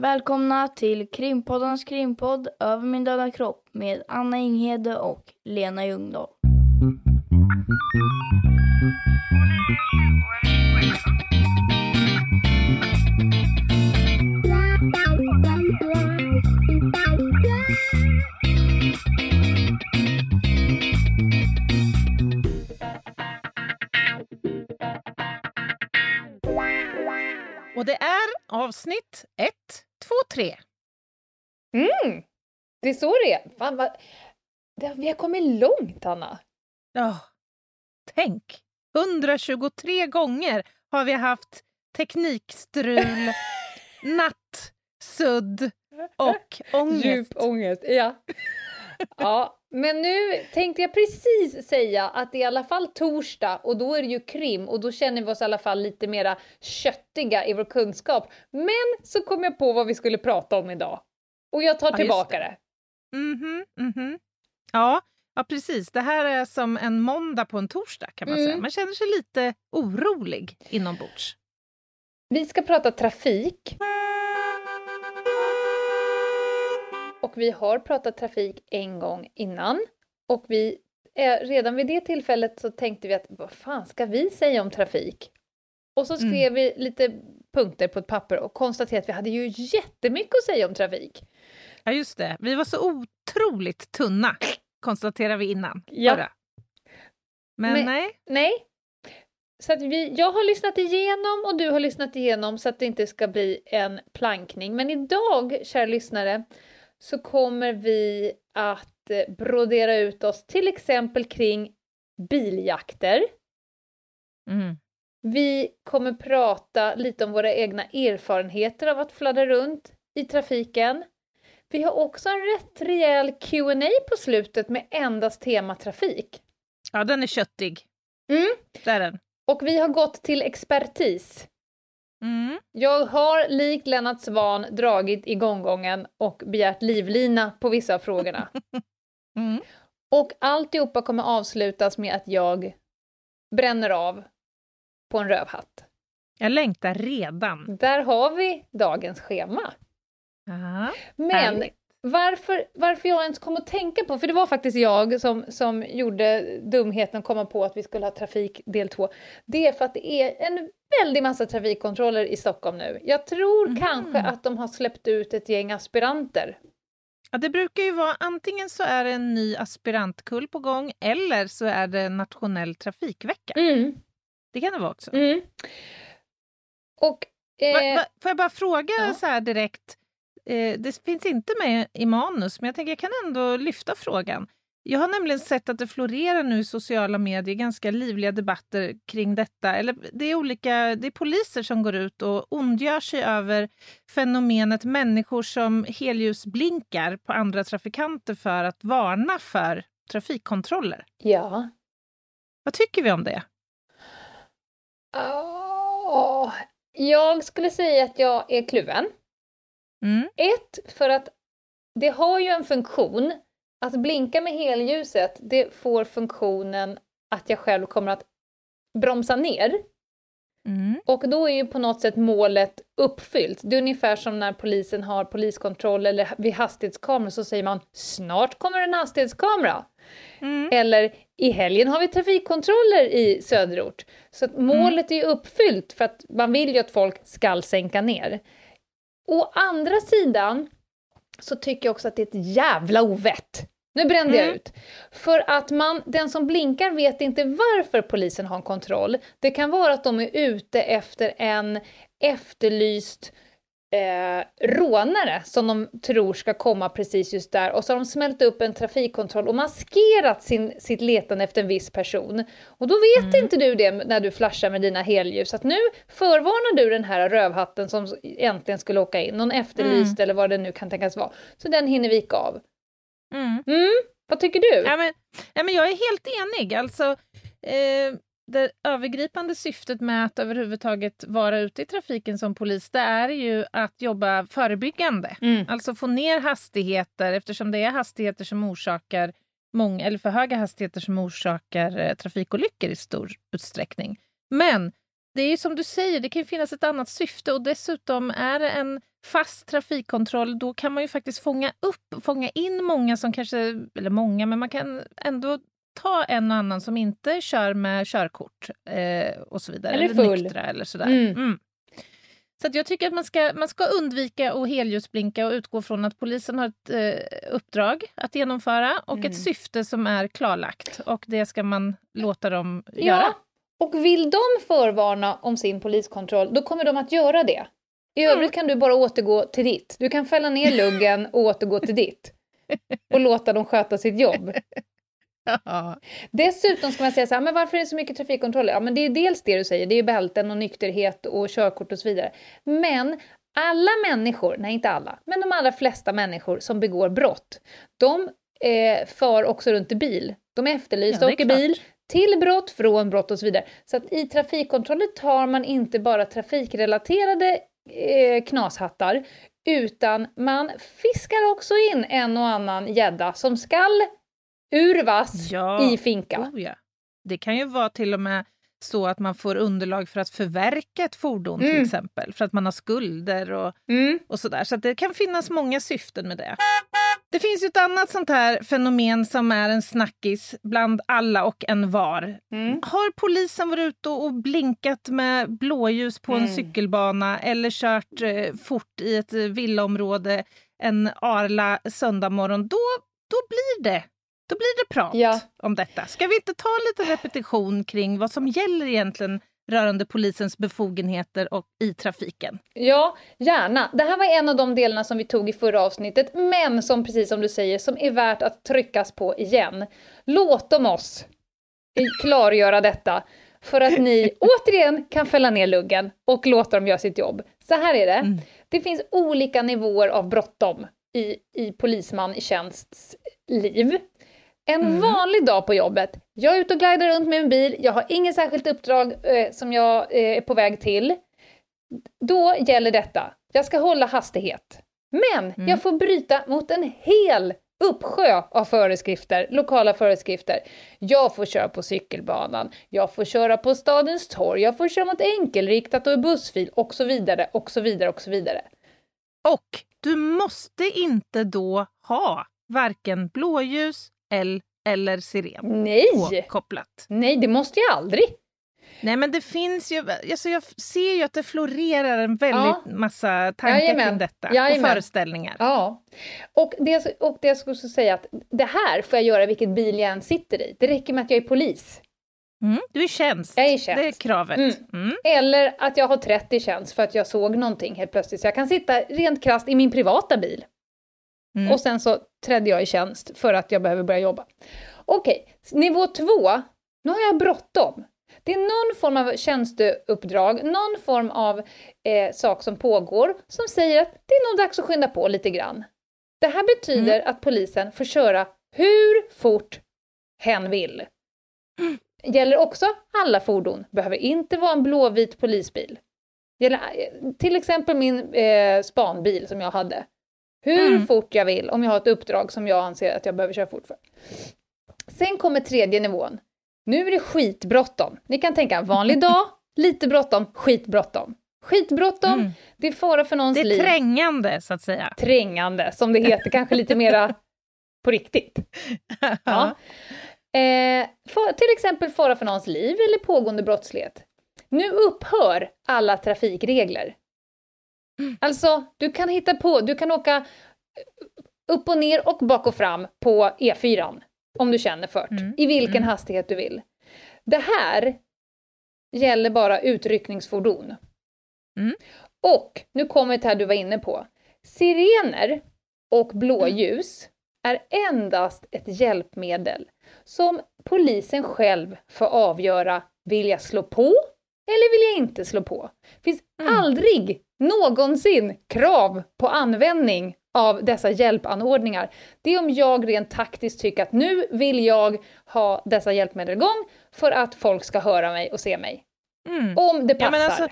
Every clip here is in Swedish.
Välkomna till Krimpoddens krimpodd Över min döda kropp med Anna Inghede och Lena Ljungdahl. Och det är avsnitt ett, två, tre. Mm, det är så det är. Fan, vad... det, vi har kommit långt, Anna. Ja, tänk! 123 gånger har vi haft teknikstrul, nattsudd och ångest. Djup ångest, ja. Ja. Men nu tänkte jag precis säga att det är i alla fall torsdag och då är det ju krim och då känner vi oss i alla fall lite mera köttiga i vår kunskap. Men så kom jag på vad vi skulle prata om idag. Och jag tar Ja, tillbaka det. Mhm, mhm. Ja, ja, precis. Det här är som en måndag på en torsdag kan man Mm. säga. Man känner sig lite orolig inombords. Vi ska prata trafik. Och vi har pratat trafik en gång innan. Och vi, eh, redan vid det tillfället så tänkte vi att vad fan ska vi säga om trafik? Och så skrev Mm. vi lite punkter på ett papper och konstaterade att vi hade ju jättemycket att säga om trafik. Ja, just det. Vi var så otroligt tunna, konstaterade vi innan. Ja. Men, Men- nej, Nej. Så att vi, jag har lyssnat igenom och du har lyssnat igenom så att det inte ska bli en plankning. Men idag, kära lyssnare, så kommer vi att eh, brodera ut oss till exempel kring biljakter. mm. Vi kommer prata lite om våra egna erfarenheter av att fladdra runt i trafiken. Vi har också en rätt rejäl Q&A på slutet med endast tema trafik. ja, den är köttig. Mm. Det är den. Och vi har gått till expertis. Mm. Jag har likt Lennart Svan dragit i gånggången och begärt livlina på vissa av frågorna. Mm. och alltihopa kommer avslutas med att jag bränner av på en rövhatt. Jag längtar redan. Där har vi dagens schema. Ja, Men härligt. varför, varför jag ens kom att tänka på, för det var faktiskt jag som, som gjorde dumheten att komma på att vi skulle ha trafik del 2. Det är för att det är en väldig massa trafikkontroller i Stockholm nu. Jag tror Mhm. kanske att de har släppt ut ett gäng aspiranter. Ja, det brukar ju vara antingen så är det en ny aspirantkull på gång eller så är det nationell trafikvecka. Mm, Det kan det vara också. mm. Och... Eh, Va, va, får jag bara fråga ja. så här direkt? Eh, det finns inte med i manus, men jag tänker jag kan ändå lyfta frågan. Jag har nämligen sett att det florerar nu i sociala medier ganska livliga debatter kring detta. Eller det är olika, det är poliser som går ut och ondgör sig över fenomenet människor som helljusblinkar på andra trafikanter för att varna för trafikkontroller. Ja. Vad tycker vi om det? Åh, jag skulle säga att jag är kluven. Mm. Ett, för att det har ju en funktion. Att blinka med helljuset, det får funktionen att jag själv kommer att bromsa ner. Mm. Och då är ju på något sätt målet uppfyllt. Det är ungefär som när polisen har poliskontroll eller vid hastighetskameror så säger man snart kommer en hastighetskamera. Mm. Eller i helgen har vi trafikkontroller i söderort. Så att målet är ju uppfyllt för att man vill ju att folk ska sänka ner. Å andra sidan så tycker jag också att det är ett jävla ovett. Nu brände jag Mm. ut. För att man, den som blinkar vet inte varför polisen har en kontroll. Det kan vara att de är ute efter en efterlyst eh, rånare som de tror ska komma precis just där och så har de smält upp en trafikkontroll och maskerat sin, sitt letande efter en viss person. Och då vet inte du det när du flashar med dina helljus att nu förvarnar du den här rövhatten som äntligen skulle åka in, någon efterlyst eller vad det nu kan tänkas vara. Så den hinner vika av. Mm. Mm. Vad tycker du? Ja, men, ja, men jag är helt enig. Alltså, eh, det övergripande syftet med att överhuvudtaget vara ute i trafiken som polis, det är ju att jobba förebyggande. Mm. Alltså få ner hastigheter eftersom det är hastigheter som orsakar många, eller för höga hastigheter som orsakar eh, trafikolyckor i stor utsträckning. Men det är ju som du säger, det kan finnas ett annat syfte och dessutom är det en fast trafikkontroll, då kan man ju faktiskt fånga upp, fånga in många som kanske, eller många, men man kan ändå ta en och annan som inte kör med körkort eh, och så vidare. Eller full. nyktra eller sådär. Mm. Mm. Så jag tycker att man ska, man ska undvika att helljusblinka och utgå från att polisen har ett eh, uppdrag att genomföra och Mm. ett syfte som är klarlagt. Och det ska man låta dem Ja, göra. och vill de förvarna om sin poliskontroll, då kommer de att göra det. I övrigt kan du bara återgå till ditt. Du kan fälla ner luggen och återgå till ditt. Och låta dem sköta sitt jobb. Ja. Dessutom ska man säga så här, men varför är det så mycket trafikkontroller? Ja, men det är dels det du säger, det är bälten och nykterhet och körkort och så vidare. Men alla människor, nej inte alla, men de allra flesta människor som begår brott, de eh, far också runt i bil. De är efterlysta Ja, är och i klart. bil till brott, från brott och så vidare. Så att i trafikkontroller tar man inte bara trafikrelaterade eh, knashattar, utan man fiskar också in en och annan gädda som skall urvas Ja. i finka. Oh, ja. Det kan ju vara till och med så att man får underlag för att förverka ett fordon till Mm. exempel, för att man har skulder och, Mm. och sådär. Så att det kan finnas många syften med det. Det finns ju ett annat sånt här fenomen som är en snackis bland alla och en var. Mm. Har polisen varit ute och blinkat med blåljus på en Mm. cykelbana eller kört eh, fort i ett eh, villaområde en arla söndagmorgon, då, då blir det då blir det prat Ja. om detta. Ska vi inte ta en liten repetition kring vad som gäller egentligen rörande polisens befogenheter och i trafiken? Ja, gärna. Det här var en av de delarna som vi tog i förra avsnittet, men som precis som du säger, som är värt att tryckas på igen. Låt dem oss klargöra detta för att ni återigen kan fälla ner luggen och låta dem göra sitt jobb. Så här är det. Mm. Det finns olika nivåer av bråttom i, i polisman i tjänsts liv. En Mm. vanlig dag på jobbet. Jag är ute och glider runt med en bil, jag har inget särskilt uppdrag eh, som jag eh, är på väg till. Då gäller detta. Jag ska hålla hastighet. Men Mm. jag får bryta mot en hel uppsjö av föreskrifter, lokala föreskrifter. Jag får köra på cykelbanan, jag får köra på stadens torg, jag får köra mot enkelriktat och i bussfil och så vidare och så vidare och så vidare. Och du måste inte då ha varken blåljus eller, eller siren Nej! påkopplat. Nej, det måste jag aldrig. Nej men det finns ju, alltså jag ser ju att det florerar en väldigt Ja. massa tankar Jajamän. kring detta Jajamän. och föreställningar. Ja. Och det, och det jag skulle säga att det här får jag göra vilket bil jag än sitter i. Det räcker med att jag är polis. Mm, du är tjänst. Jag är tjänst. Det är kravet. Mm. Mm. Eller att jag har 30 tjänst för att jag såg någonting helt plötsligt. Så jag kan sitta rent krasst i min privata bil. Mm. Och sen så trädde jag i tjänst för att jag behöver börja jobba. Okej, nivå två. Nu har jag bråttom. Det är någon form av tjänsteuppdrag, någon form av eh, sak som pågår som säger att det är nog dags att skynda på lite grann. Det här betyder att polisen får köra hur fort hen vill. Gäller också alla fordon, behöver inte vara en blåvit polisbil. Gäller, eh, till exempel min eh, spanbil som jag hade. Hur Mm. fort jag vill om jag har ett uppdrag som jag anser att jag behöver köra fort för. Sen kommer tredje nivån. Nu är det skitbråttom. Ni kan tänka vanlig dag, lite bråttom, skitbråttom. Skitbråttom, Mm. det är fara för någons Det är liv. trängande så att säga. Trängande, som det heter, kanske lite mera på riktigt. Ja. Eh, för, till exempel fara för någons liv eller pågående brottslighet. Nu upphör alla trafikregler. Alltså, du kan hitta på, du kan åka upp och ner och bak och fram på E4 om du känner för Mm, i vilken mm. hastighet du vill. Det här gäller bara utryckningsfordon. Mm. Och nu kommer det här du var inne på. Sirener och blåljus är endast ett hjälpmedel som polisen själv får avgöra, vill jag slå på eller vill jag inte slå på? Det finns Mm. aldrig någonsin krav på användning av dessa hjälpanordningar, det är om jag rent taktiskt tycker att nu vill jag ha dessa hjälpmedel igång för att folk ska höra mig och se mig. Mm. Om det Ja, passar. men alltså,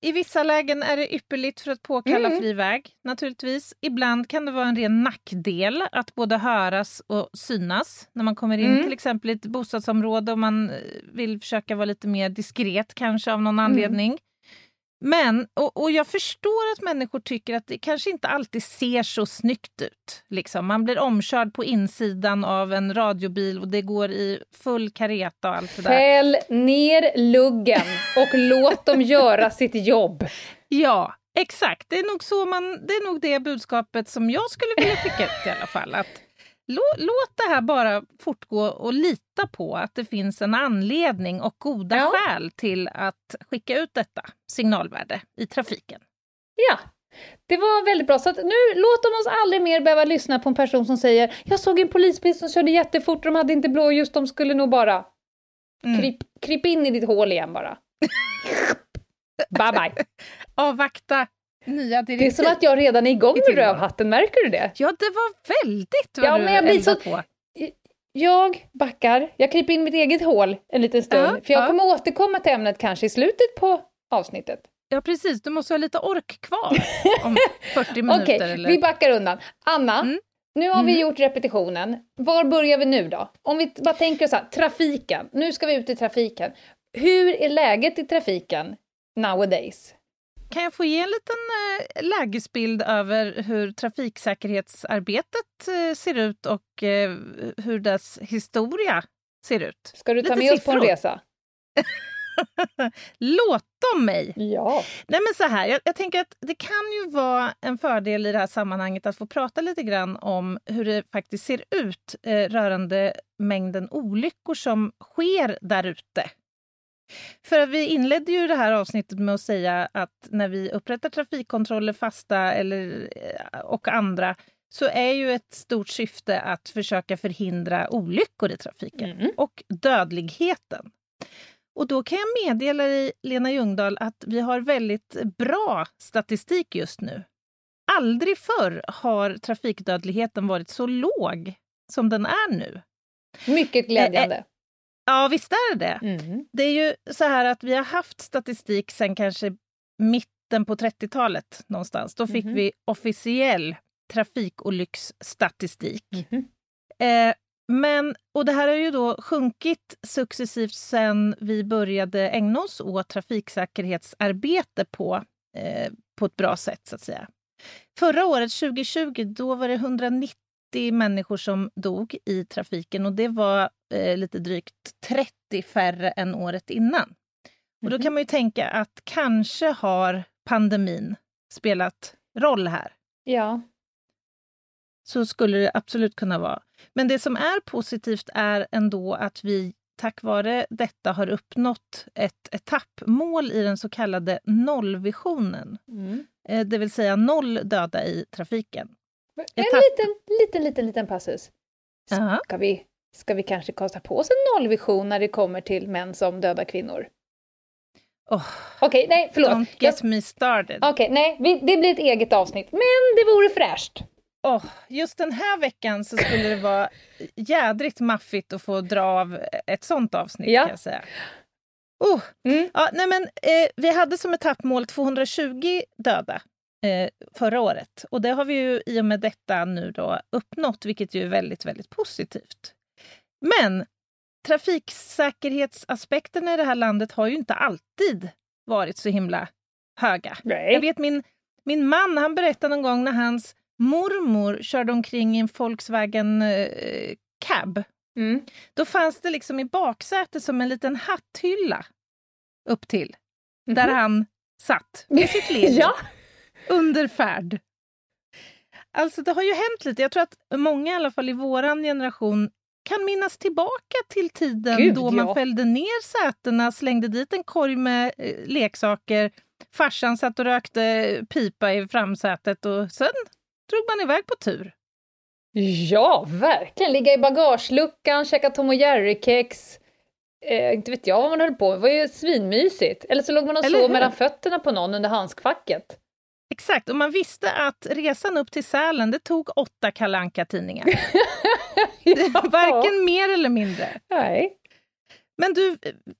I vissa lägen är det ypperligt för att påkalla Mm. fri väg, naturligtvis. Ibland kan det vara en ren nackdel att både höras och synas när man kommer in Mm. till exempel i ett bostadsområde och man eh, vill försöka vara lite mer diskret kanske av någon Mm. anledning. Men, och, och jag förstår att människor tycker att det kanske inte alltid ser så snyggt ut. Liksom. Man blir omkörd på insidan av en radiobil och det går i full kareta och allt det där. Fäll ner luggen och låt dem göra sitt jobb. Ja, exakt. Det är nog så man, det är nog det budskapet som jag skulle vilja skicka ut i alla fall. Att låt det här bara fortgå och lita på att det finns en anledning och goda Ja. skäl till att skicka ut detta signalvärde i trafiken. Ja, det var väldigt bra. Så nu låt de oss aldrig mer behöva lyssna på en person som säger jag såg en polisbil som körde jättefort, de hade inte blåljus, de skulle nog bara Mm. kryp, kryp in i ditt hål igen bara. bye bye. Avvakta nya Det är som att jag redan är igång I med rövhatten, märker du det? Ja, det var väldigt vad Ja, du men jag blir så- på. Jag backar, jag kryper in mitt eget hål en liten stund, Ja, för jag ja. kommer återkomma till ämnet kanske i slutet på avsnittet. Ja, precis. Du måste ha lite ork kvar om 40 minuter. Okej, eller... vi backar undan. Anna, Mm. nu har vi Mm. gjort repetitionen. Var börjar vi nu då? Om vi bara tänker så här, trafiken. Nu ska vi ut i trafiken. Hur är läget i trafiken nowadays? Kan jag få ge en liten eh, lägesbild över hur trafiksäkerhetsarbetet eh, ser ut och eh, hur dess historia ser ut? Ska du ta Lite med oss på en resa? Låt dem mig! Ja. Nej men så här, jag, jag tänker att det kan ju vara en fördel i det här sammanhanget att få prata lite grann om hur det faktiskt ser ut eh, rörande mängden olyckor som sker där ute. För vi inledde ju det här avsnittet med att säga att när vi upprättar trafikkontroller, fasta eller, eh, och andra så är ju ett stort syfte att försöka förhindra olyckor i trafiken Mm. och dödligheten. Och då kan jag meddela dig, Lena Ljungdahl, att vi har väldigt bra statistik just nu. Aldrig förr har trafikdödligheten varit så låg som den är nu. Mycket glädjande. Ja, visst är det det. Mm. Det är ju så här att vi har haft statistik sen kanske mitten på 30-talet någonstans. Då fick Mhm. vi officiell trafikolycksstatistik. Mhm. Eh, men, och det här har ju då sjunkit successivt sen vi började ägna oss åt trafiksäkerhetsarbete på, eh, på ett bra sätt, så att säga. Förra året, 2020, då var det 190 människor som dog i trafiken och det var eh, lite drygt 30 färre än året innan. Och då Mhm. kan man ju tänka att kanske har pandemin spelat roll här. Ja. Så skulle det absolut kunna vara. Men det som är positivt är ändå att vi tack vare detta har uppnått ett etappmål i den så kallade nollvisionen. Mm. Eh, Det vill säga noll döda i trafiken. En liten, liten, liten, liten passus. Ska vi, ska vi kanske kosta på oss en nollvision när det kommer till män som dödar kvinnor? Oh, Okej, nej, förlåt. don't get me started. Okej, nej, vi, det blir ett eget avsnitt, men det vore fräscht. Åh, just den här veckan så skulle det vara jädrigt maffigt att få dra av ett sånt avsnitt Ja. kan jag säga. Oh, Mm. ja, nej men, eh, vi hade som etappmål 220 döda eh, förra året. Och det har vi ju i och med detta nu då uppnått, vilket ju är väldigt, väldigt positivt. Men trafiksäkerhetsaspekterna i det här landet har ju inte alltid varit så himla höga. Nej. Jag vet min, min man, han berättade någon gång när hans mormor körde omkring i en Volkswagen eh, cab. Mm. Då fanns det liksom i baksätet som en liten hatthylla upp till. Där han satt med sitt lego Mhm. Ja. Under färd. Alltså det har ju hänt lite. Jag tror att många i alla fall i våran generation kan minnas tillbaka till tiden Gud, då man ja. fällde ner sätena, slängde dit en korg med eh, leksaker. Farsan satt och rökte pipa i framsätet och sen drog man iväg på tur. Ja, verkligen. Ligga i bagageluckan, käka Tom och Jerry-kex. Eh, inte vet jag vad man höll på med. Det var ju svinmysigt. Eller så låg man och Eller sov hur? mellan fötterna på någon under handskfacket. Exakt, och man visste att resan upp till Sälen det tog åtta kalanka tidningar Varken mer eller mindre. Nej. Men du,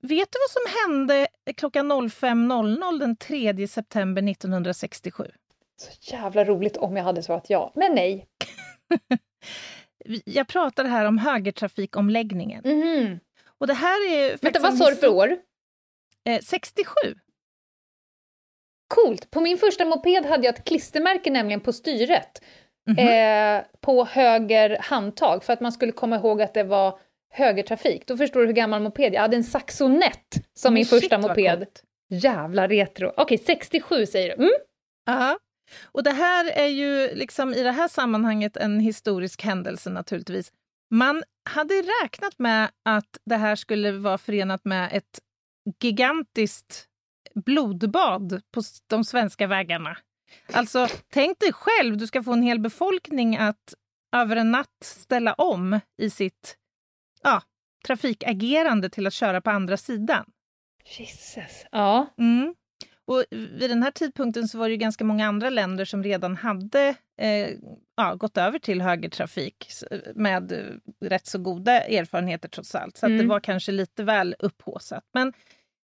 vet du vad som hände klockan 05.00 den 3 september 1967? Så jävla roligt om jag hade svarat ja, men nej. Jag pratar här om högertrafikomläggningen. Mhm. Och det här är Vänta, vad sa du för år? Eh, 67. Coolt! På min första moped hade jag ett klistermärke nämligen på styret. Mhm. Eh, på höger handtag för att man skulle komma ihåg att det var högertrafik. Då förstår du hur gammal moped jag hade. en Saxonett som min shit, första moped. coolt. Jävla retro. Okej, 67 säger du. Mm? Ja. Och det här är ju liksom i det här sammanhanget en historisk händelse naturligtvis. Man hade räknat med att det här skulle vara förenat med ett gigantiskt blodbad på de svenska vägarna. Alltså, tänk dig själv, du ska få en hel befolkning att över en natt ställa om i sitt ja, trafikagerande till att köra på andra sidan. Jesus. Ja. Mm. Och vid den här tidpunkten så var det ju ganska många andra länder som redan hade eh, ja, gått över till högertrafik med eh, rätt så goda erfarenheter trots allt. Så att det Mm. var kanske lite väl upphåsat. Men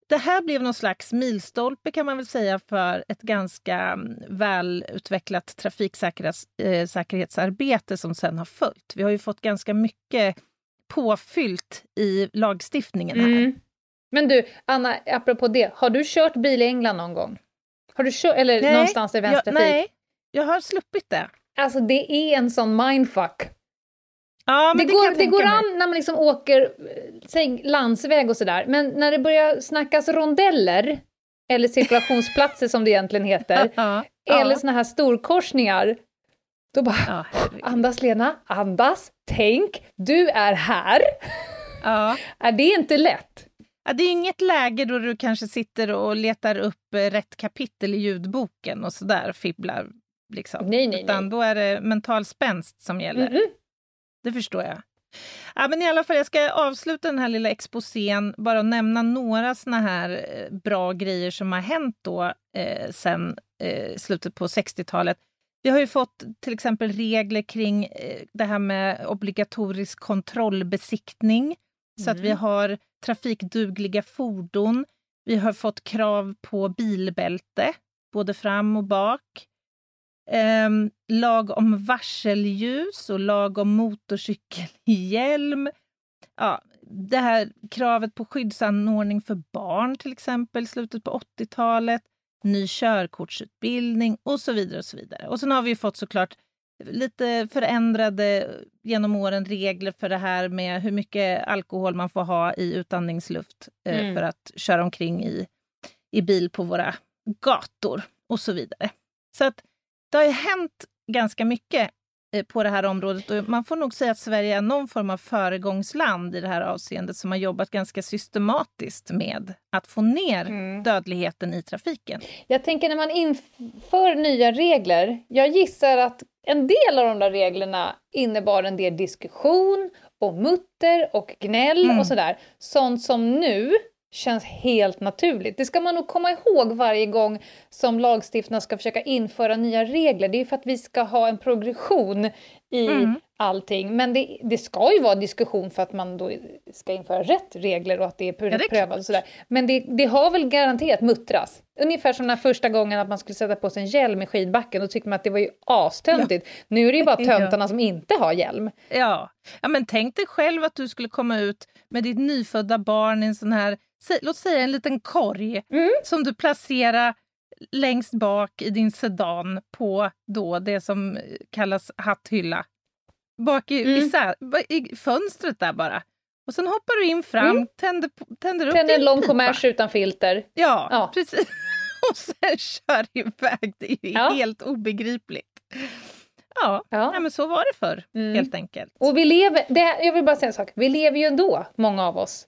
det här blev någon slags milstolpe kan man väl säga för ett ganska mm, välutvecklat trafiksäkerhetsarbete eh, som sen har följt. Vi har ju fått ganska mycket påfyllt i lagstiftningen här. Mm. Men du, Anna, apropå det, har du kört bil i England någon gång? Har du kört, eller Nej, någonstans i jag, vänstertrafik? nej, jag har sluppit det. Alltså det är en sån mindfuck. Ja, det, det, går, det går mig. an när man liksom åker, eh, säg landsväg och sådär, men när det börjar snackas rondeller, eller cirkulationsplatser som det egentligen heter, eller såna här storkorsningar, då bara andas Lena, andas, tänk, du är här. ja. Är det inte lätt? Ja, det är inget läge då du kanske sitter och letar upp eh, rätt kapitel i ljudboken och sådär fibblar. Liksom. Nej, nej, Utan nej. då är det mental spänst som gäller. Mm-mm. Det förstår jag. Ja, men i alla fall, jag ska avsluta den här lilla exposén bara och nämna några såna här eh, bra grejer som har hänt då eh, sen eh, slutet på 60-talet. Vi har ju fått till exempel regler kring eh, det här med obligatorisk kontrollbesiktning så att vi har trafikdugliga fordon. Vi har fått krav på bilbälte, både fram och bak. Ehm, lag om varselljus och lag om motorcykelhjälm. Ja, det här kravet på skyddsanordning för barn till exempel, slutet på 80-talet. Ny körkortsutbildning och så vidare. Och så vidare. Och sen har vi fått såklart lite förändrade genom åren regler för det här med hur mycket alkohol man får ha i utandningsluft eh, Mm. för att köra omkring i, i bil på våra gator och så vidare. Så att det har ju hänt ganska mycket eh, på det här området och man får nog säga att Sverige är någon form av föregångsland i det här avseendet som har jobbat ganska systematiskt med att få ner Mm. dödligheten i trafiken. Jag tänker när man inför nya regler, jag gissar att en del av de där reglerna innebar en del diskussion och mutter och gnäll Mm. och sådär. Sånt som nu känns helt naturligt. Det ska man nog komma ihåg varje gång som lagstiftarna ska försöka införa nya regler. Det är för att vi ska ha en progression i Mm. allting. Men det, det ska ju vara diskussion för att man då ska införa rätt regler och att det är, Ja, det prövat och sådär. Men det, det har väl garanterat muttras. Ungefär som den här första gången att man skulle sätta på sig en hjälm i skidbacken. Då tyckte man att det var ju astöntigt. Nu är det ju bara Ja. töntarna som inte har hjälm. Ja. ja, men tänk dig själv att du skulle komma ut med ditt nyfödda barn i en sån här, låt säga en liten korg Mm. som du placerar längst bak i din sedan på då det som kallas hatthylla. Bak i, Mm. sä- ba- i fönstret där bara. Och sen hoppar du in fram, Mm. tänder, tänder upp Tänder en lång kommers utan filter. Ja, Ja. precis. Och sen kör iväg. Det är Ja. helt obegripligt. Ja, Ja. Nej, men så var det förr Mm. helt enkelt. Och vi lever, det, jag vill bara säga en sak, vi lever ju ändå, många av oss.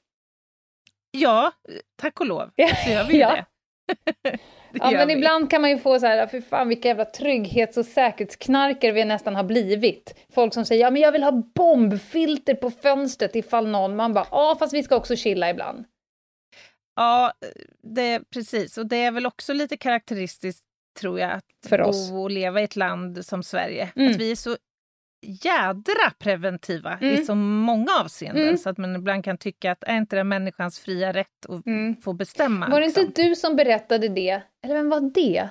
Ja, tack och lov. Så gör vi Ja. det. Ja, men vi. ibland kan man ju få så här, för fan vilka jävla trygghets och säkerhetsknarkare vi nästan har blivit. Folk som säger, ja men jag vill ha bombfilter på fönstret ifall någon, man bara, ja fast vi ska också chilla ibland. Ja, det, precis. Och det är väl också lite karaktäristiskt tror jag, att För oss. bo och leva i ett land som Sverige. Mm. Att vi är så jädra preventiva i Mm. så många avseenden Mm. så att man ibland kan tycka att är inte det människans fria rätt att Mm. få bestämma? Var det liksom? inte du som berättade det? Eller vem var det?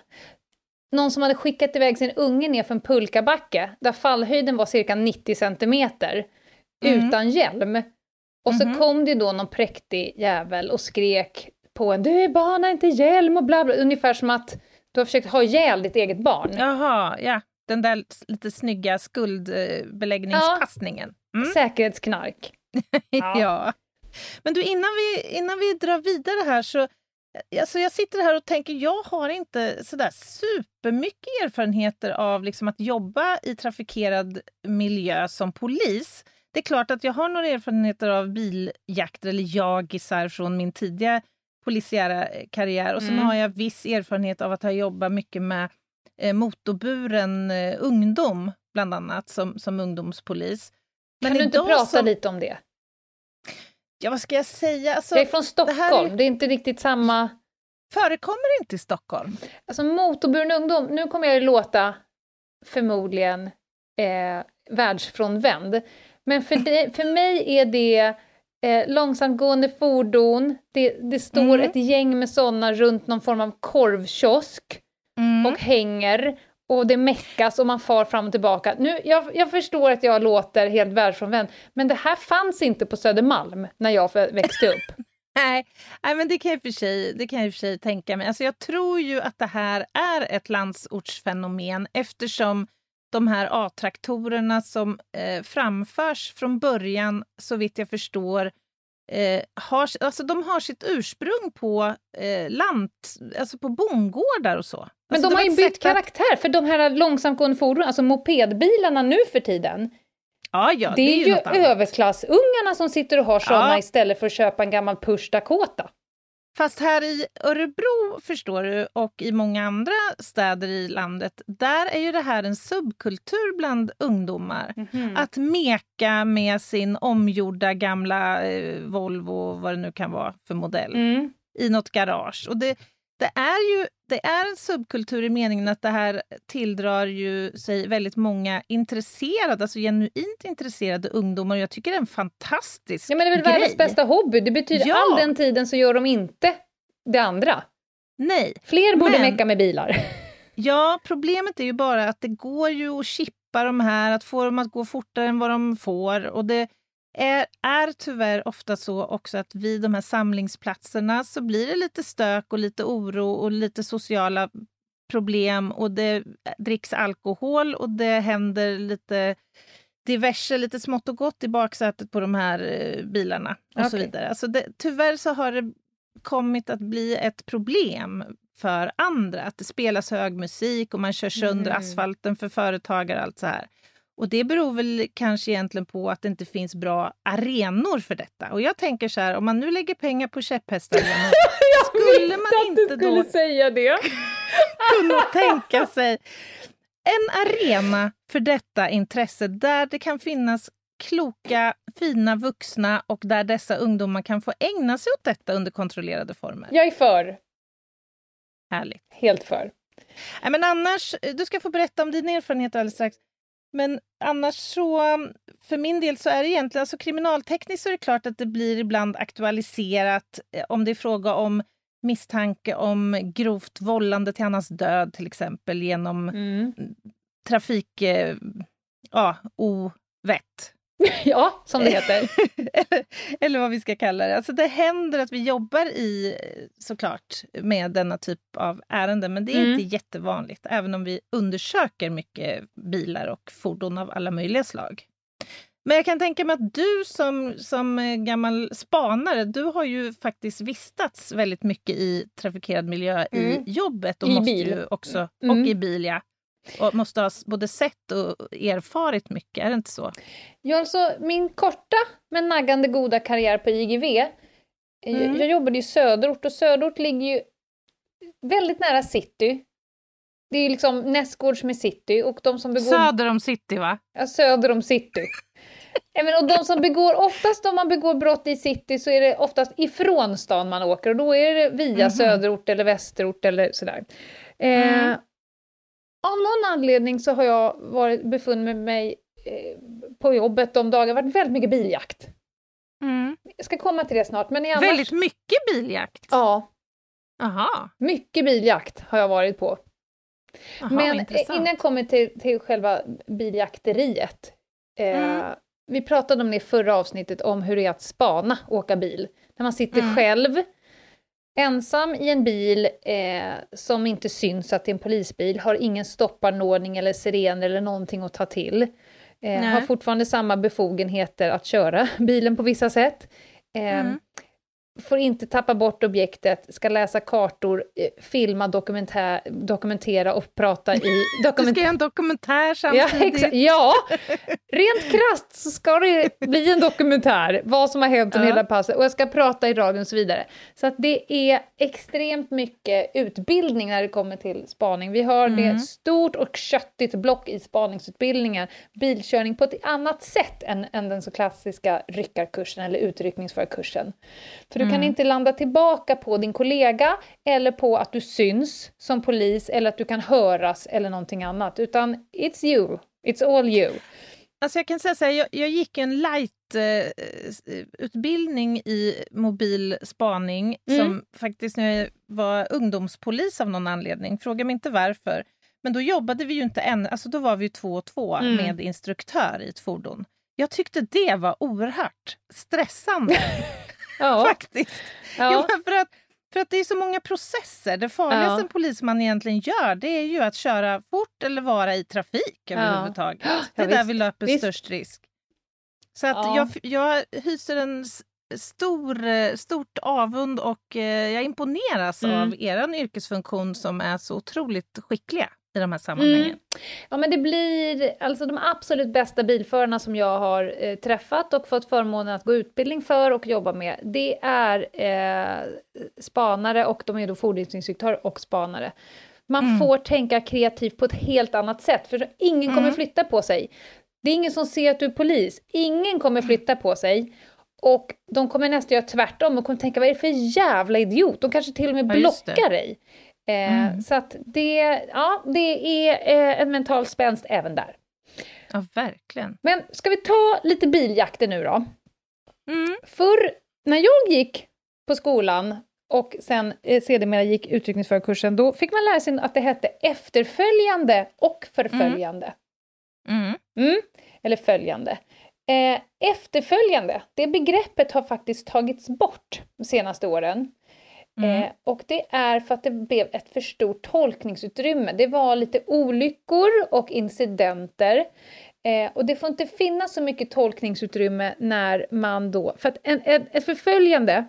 Någon som hade skickat iväg sin unge ner för en pulkabacke där fallhöjden var cirka 90 centimeter Mm. utan hjälm. Och så Mhm. kom det då någon präktig jävel och skrek på en du barn har inte hjälm och bla bla. Ungefär som att du har försökt ha ihjäl ditt eget barn. Jaha, ja. Den där lite snygga skuldbeläggningspassningen. Mm. Säkerhetsknark. Ja. Ja. Men du, innan vi, innan vi drar vidare här så... Alltså jag sitter här och tänker, jag har inte sådär supermycket erfarenheter av liksom att jobba i trafikerad miljö som polis. Det är klart att jag har några erfarenheter av biljakter eller jagisar från min tidiga polisiära karriär. Och sen Mm. har jag viss erfarenhet av att ha jobbat mycket med motorburen eh, ungdom, bland annat, som, som ungdomspolis. kan du inte prata som- lite om det? Ja, vad ska jag säga? Alltså, jag är från det Stockholm, det är- är... inte riktigt samma... förekommer inte i Stockholm. Alltså motorburen ungdom, nu kommer jag ju låta förmodligen eh, världsfrånvänd. Men för, det, för mig är det eh, långsamtgående fordon, det, det står Mm. ett gäng med sådana runt någon form av korvkiosk Mm. och hänger och det meckas och man far fram och tillbaka. Nu, jag, jag förstår att jag låter helt världsfrånvänd, men det här fanns inte på Södermalm när jag växte upp. Nej, nej, men det kan jag för sig, det kan jag för sig tänka mig. Alltså jag tror ju att det här är ett landsortsfenomen eftersom de här A-traktorerna som eh, framförs från början, så vitt jag förstår, eh, har, alltså de har sitt ursprung på eh, land, alltså på bondgårdar och så. Men alltså de det har ju bytt att- karaktär, för de här långsamtgående fordonen, alltså mopedbilarna nu för tiden, Ja, ja, det är ju något annat. överklassungarna som sitter och har sådana Ja. istället för att köpa en gammal Push Dakota. Fast här i Örebro, förstår du, och i många andra städer i landet, där är ju det här en subkultur bland ungdomar. Att meka med sin omgjorda gamla eh, Volvo, vad det nu kan vara för modell, Mm. i något garage. Och det, det är ju det är en subkultur i meningen att det här tilldrar ju sig väldigt många intresserade, alltså genuint intresserade ungdomar. Jag tycker det är en fantastisk Ja, men det är väl grej. världens bästa hobby, det betyder Ja. all den tiden så gör de inte det andra. Nej, Fler borde Men- mecka med bilar. Ja, problemet är ju bara att det går ju att chippa de här, att få dem att gå fortare än vad de får. Och det är, är tyvärr ofta så också att vid de här samlingsplatserna så blir det lite stök och lite oro och lite sociala problem och det dricks alkohol och det händer lite diverse, lite smått och gott i baksätet på de här eh, bilarna och så Okej. vidare. Alltså det, tyvärr så har det kommit att bli ett problem för andra. Att det spelas hög musik och man kör sönder Mm. asfalten för företagare och allt så här. Och det beror väl kanske egentligen på att det inte finns bra arenor för detta. Och jag tänker så här, om man nu lägger pengar på käpphästarenor, skulle man inte då säga det. kunna tänka sig en arena för detta intresse där det kan finnas kloka, fina vuxna och där dessa ungdomar kan få ägna sig åt detta under kontrollerade former. Jag är för. Härligt. Helt för. Nej, men annars, du ska få berätta om dina erfarenheter alldeles strax. Men annars så, för min del så är det egentligen, alltså kriminaltekniskt så är det klart att det blir ibland aktualiserat eh, om det är fråga om misstanke om grovt vållande till annans död till exempel genom Mm. trafik... Eh, ja, ovett. Ja, som det heter. eller, eller vad vi ska kalla det. Alltså det händer att vi jobbar i, såklart, med denna typ av ärenden, men det är Mm. inte jättevanligt, även om vi undersöker mycket bilar och fordon av alla möjliga slag. Men jag kan tänka mig att du som, som eh, gammal spanare, du har ju faktiskt vistats väldigt mycket i trafikerad miljö Mm. i jobbet och I måste bil. ju också, Mm. och i bil, ja. Och måste ha både sett och erfarit mycket, är det inte så? Ja, alltså min korta men naggande goda karriär på IGV. eh, Mm. Jag, jobbade i söderort och söderort ligger ju väldigt nära city. Det är liksom nästgårds med city och de som begår... Söder om city, va? Ja, söder om city. Men, och de som begår, oftast om man begår brott i city så är det oftast ifrån stan man åker och då är det via Mhm. söderort eller västerort eller sådär. Eh, Mm. Av någon anledning så har jag varit, befunnit mig eh, på jobbet de dagar, varit väldigt mycket biljakt. Mm. Jag ska komma till det snart, men annars... Väldigt mycket biljakt? Ja, Aha. mycket biljakt har jag varit på. Aha, men eh, intressant. innan jag kommer till, till själva biljakteriet. Eh, Mm. Vi pratade om det i förra avsnittet, om hur det är att spana, åka bil. När man sitter Mm. själv, ensam i en bil eh, som inte syns att det är en polisbil, har ingen stoppanordning eller sirener eller någonting att ta till. Eh, har fortfarande samma befogenheter att köra bilen på vissa sätt. Eh, Mm. Får inte tappa bort objektet, ska läsa kartor, eh, filma, dokumentär, dokumentera och prata i... Du ska Dokument- göra en dokumentär ja, samtidigt. exakt. ja, rent krasst så ska det bli en dokumentär, vad som har hänt under Ja. hela passet, och jag ska prata i radion och så vidare. Så att det är extremt mycket utbildning när det kommer till spaning. Vi har Mm. det stort och köttigt block i spaningsutbildningen, bilkörning på ett annat sätt än, än den så klassiska ryckarkursen eller utryckningsförarkursen. För du kan Mm. inte landa tillbaka på din kollega eller på att du syns som polis eller att du kan höras eller någonting annat, utan it's you, it's all you. Alltså jag kan säga så här, jag, jag gick en light-utbildning i mobil spaning Mm. som faktiskt när jag var ungdomspolis av någon anledning. Fråga mig inte varför. Men då jobbade vi ju inte än, alltså då var vi två och två Mm. med instruktör i ett fordon. Jag tyckte det var oerhört stressande Ja, faktiskt. ja. Men för, att, för att det är så många processer. Det farligaste Ja. en polisman egentligen gör det är ju att köra fort eller vara i trafik överhuvudtaget. Det är där vi löper Visst. störst risk. Så att Ja. jag, jag hyser en stor, eh, stort avund och eh, jag imponeras Mm. av er yrkesfunktion som är så otroligt skickliga i de här sammanhangen. Mm. Ja, men det blir alltså de absolut bästa bilförarna som jag har eh, träffat och fått förmånen att gå utbildning för och jobba med. Det är eh, spanare och de är då fordonsinstruktörer och spanare. Man Mm. får tänka kreativt på ett helt annat sätt, för ingen kommer flytta på sig. Det är ingen som ser att du är polis. Ingen kommer flytta på sig. Och de kommer nästan göra tvärtom och kommer tänka, vad är det för jävla idiot? De kanske till och med Ja, blockar dig. Eh, Mm. Så att det, ja, det är eh, en mental spänst även där. Ja, verkligen. Men ska vi ta lite biljakter nu då? Mm. Förr, när jag gick på skolan och sen eh, sedermera gick utryckningsförarkursen, då fick man lära sig att det hette efterföljande och förföljande. Mm. Mm, eller följande. Eh, efterföljande, det begreppet har faktiskt tagits bort de senaste åren. Mm. Eh, och det är för att det blev ett för stort tolkningsutrymme. Det var lite olyckor och incidenter. Eh, och det får inte finnas så mycket tolkningsutrymme när man då... För att en, en, ett förföljande,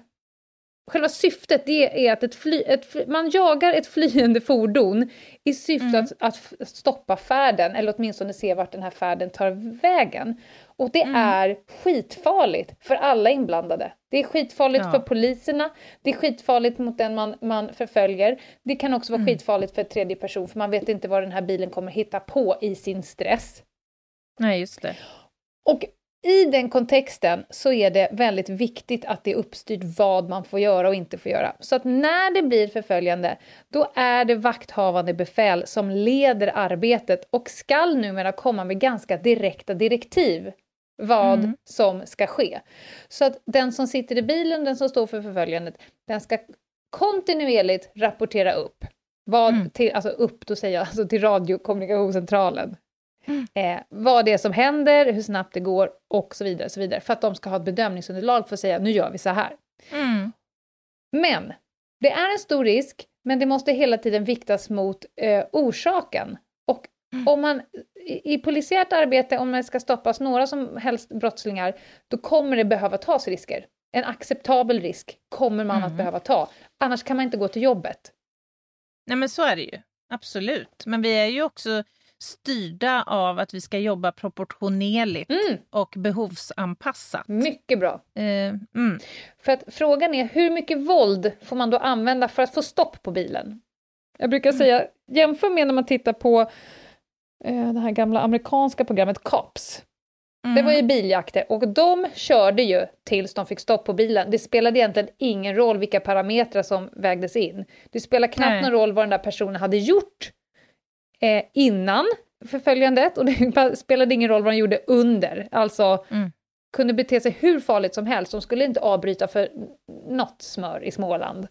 själva syftet det är att ett fly, ett, man jagar ett flyende fordon i syfte Mm. att, att stoppa färden, eller åtminstone se vart den här färden tar vägen. Och det Mm. är skitfarligt för alla inblandade. Det är skitfarligt Ja. för poliserna, det är skitfarligt mot den man, man förföljer. Det kan också vara Mm. skitfarligt för tredje person, för man vet inte vad den här bilen kommer hitta på i sin stress. Nej, just det. Och i den kontexten så är det väldigt viktigt att det är uppstyrt vad man får göra och inte får göra. Så att när det blir förföljande, då är det vakthavande befäl som leder arbetet och skall numera komma med ganska direkta direktiv vad Mm. som ska ske. Så att den som sitter i bilen, den som står för förföljandet, den ska kontinuerligt rapportera upp. Vad Mm. till, alltså upp, då säger jag alltså till radiokommunikationscentralen. Eh, vad det är som händer, hur snabbt det går och så vidare. Så vidare för att de ska ha ett bedömningsunderlag för att säga nu gör vi så här. Mm. Men det är en stor risk, men det måste hela tiden viktas mot eh, orsaken. Och om man i, i polisiärt arbete, om det ska stoppas några som helst brottslingar, då kommer det behöva tas risker. En acceptabel risk kommer man att Mm. behöva ta, annars kan man inte gå till jobbet. Nej men så är det ju, absolut. Men vi är ju också styrda av att vi ska jobba proportionerligt Mm, och behovsanpassat. mycket bra. Eh, mm. För att frågan är hur mycket våld får man då använda för att få stopp på bilen? Jag brukar säga, jämför med när man tittar på det här gamla amerikanska programmet Cops. Mm. Det var ju biljakter och de körde ju tills de fick stopp på bilen. Det spelade egentligen ingen roll vilka parametrar som vägdes in. Det spelar knappt Nej. någon roll vad den där personen hade gjort eh, innan förföljandet och det spelade ingen roll vad han gjorde under. Alltså Mm. kunde bete sig hur farligt som helst, de skulle inte avbryta för något smör i Småland.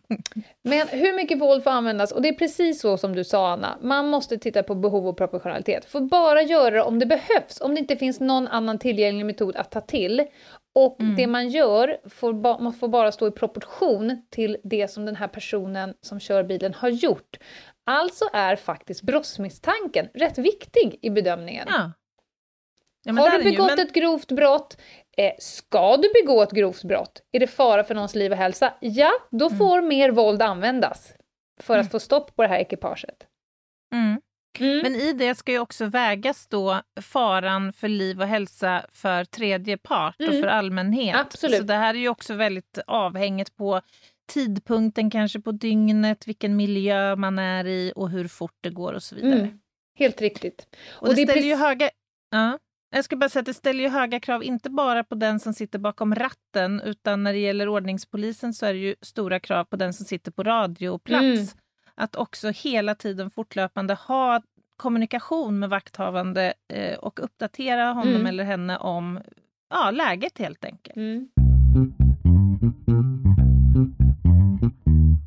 Men hur mycket våld får användas? Och det är precis så som du sa Anna, man måste titta på behov och proportionalitet. Får bara göra det om det behövs, om det inte finns någon annan tillgänglig metod att ta till. Och det man gör får, ba- man får bara stå i proportion till det som den här personen som kör bilen har gjort. Alltså är faktiskt brottsmisstanken rätt viktig i bedömningen. Ja. Ja, Har du är ju- begått men- ett grovt brott? Eh, ska du begå ett grovt brott? Är det fara för någons liv och hälsa? Ja, då Mm. får mer våld användas för att få stopp på det här ekipaget. Mm. Mm. Men i det ska ju också vägas då faran för liv och hälsa för tredje part och Mm. för allmänhet. Absolut. Så det här är ju också väldigt avhängigt på tidpunkten kanske på dygnet, vilken miljö man är i och hur fort det går och så vidare. Mm. Helt riktigt. Och, det, det är ställer ju höga... Ja. Jag ska bara säga att det ställer ju höga krav, inte bara på den som sitter bakom ratten, utan när det gäller ordningspolisen så är det ju stora krav på den som sitter på radioplats. Mm. Att också hela tiden fortlöpande ha kommunikation med vakthavande eh, och uppdatera honom Mm. eller henne om ja, läget helt enkelt. Mm.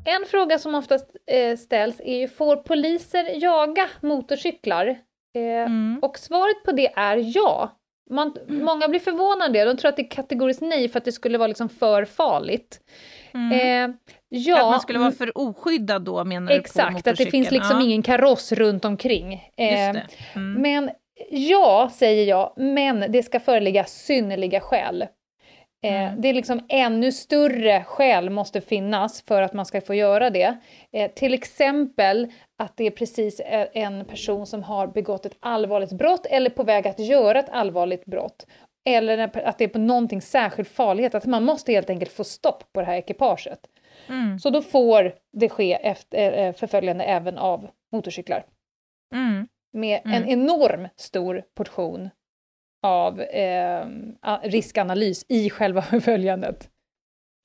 En fråga som oftast eh, ställs är ju, får poliser jaga motorcyklar? Eh, Mm. Och svaret på det är ja. Man, Många blir förvånade, de tror att det är kategoriskt nej för att det skulle vara liksom för farligt. Mm. Eh, ja, att man skulle vara för oskyddad då menar du på Exakt, att det finns liksom ja, ingen kaross runt omkring. Eh. Mm. Men ja, säger jag, men det ska föreligga synnerliga skäl. Eh, Mm. Det är liksom ännu större skäl måste finnas för att man ska få göra det. Eh, till exempel att det är precis e- en person som har begått ett allvarligt brott eller på väg att göra ett allvarligt brott. Eller att det är på någonting särskilt farlighet, att man måste helt enkelt få stopp på det här ekipaget. Mm. Så då får det ske efter, eh, förföljande även av motorcyklar Mm. med Mm. en enorm stor portion av eh, riskanalys i själva förföljandet.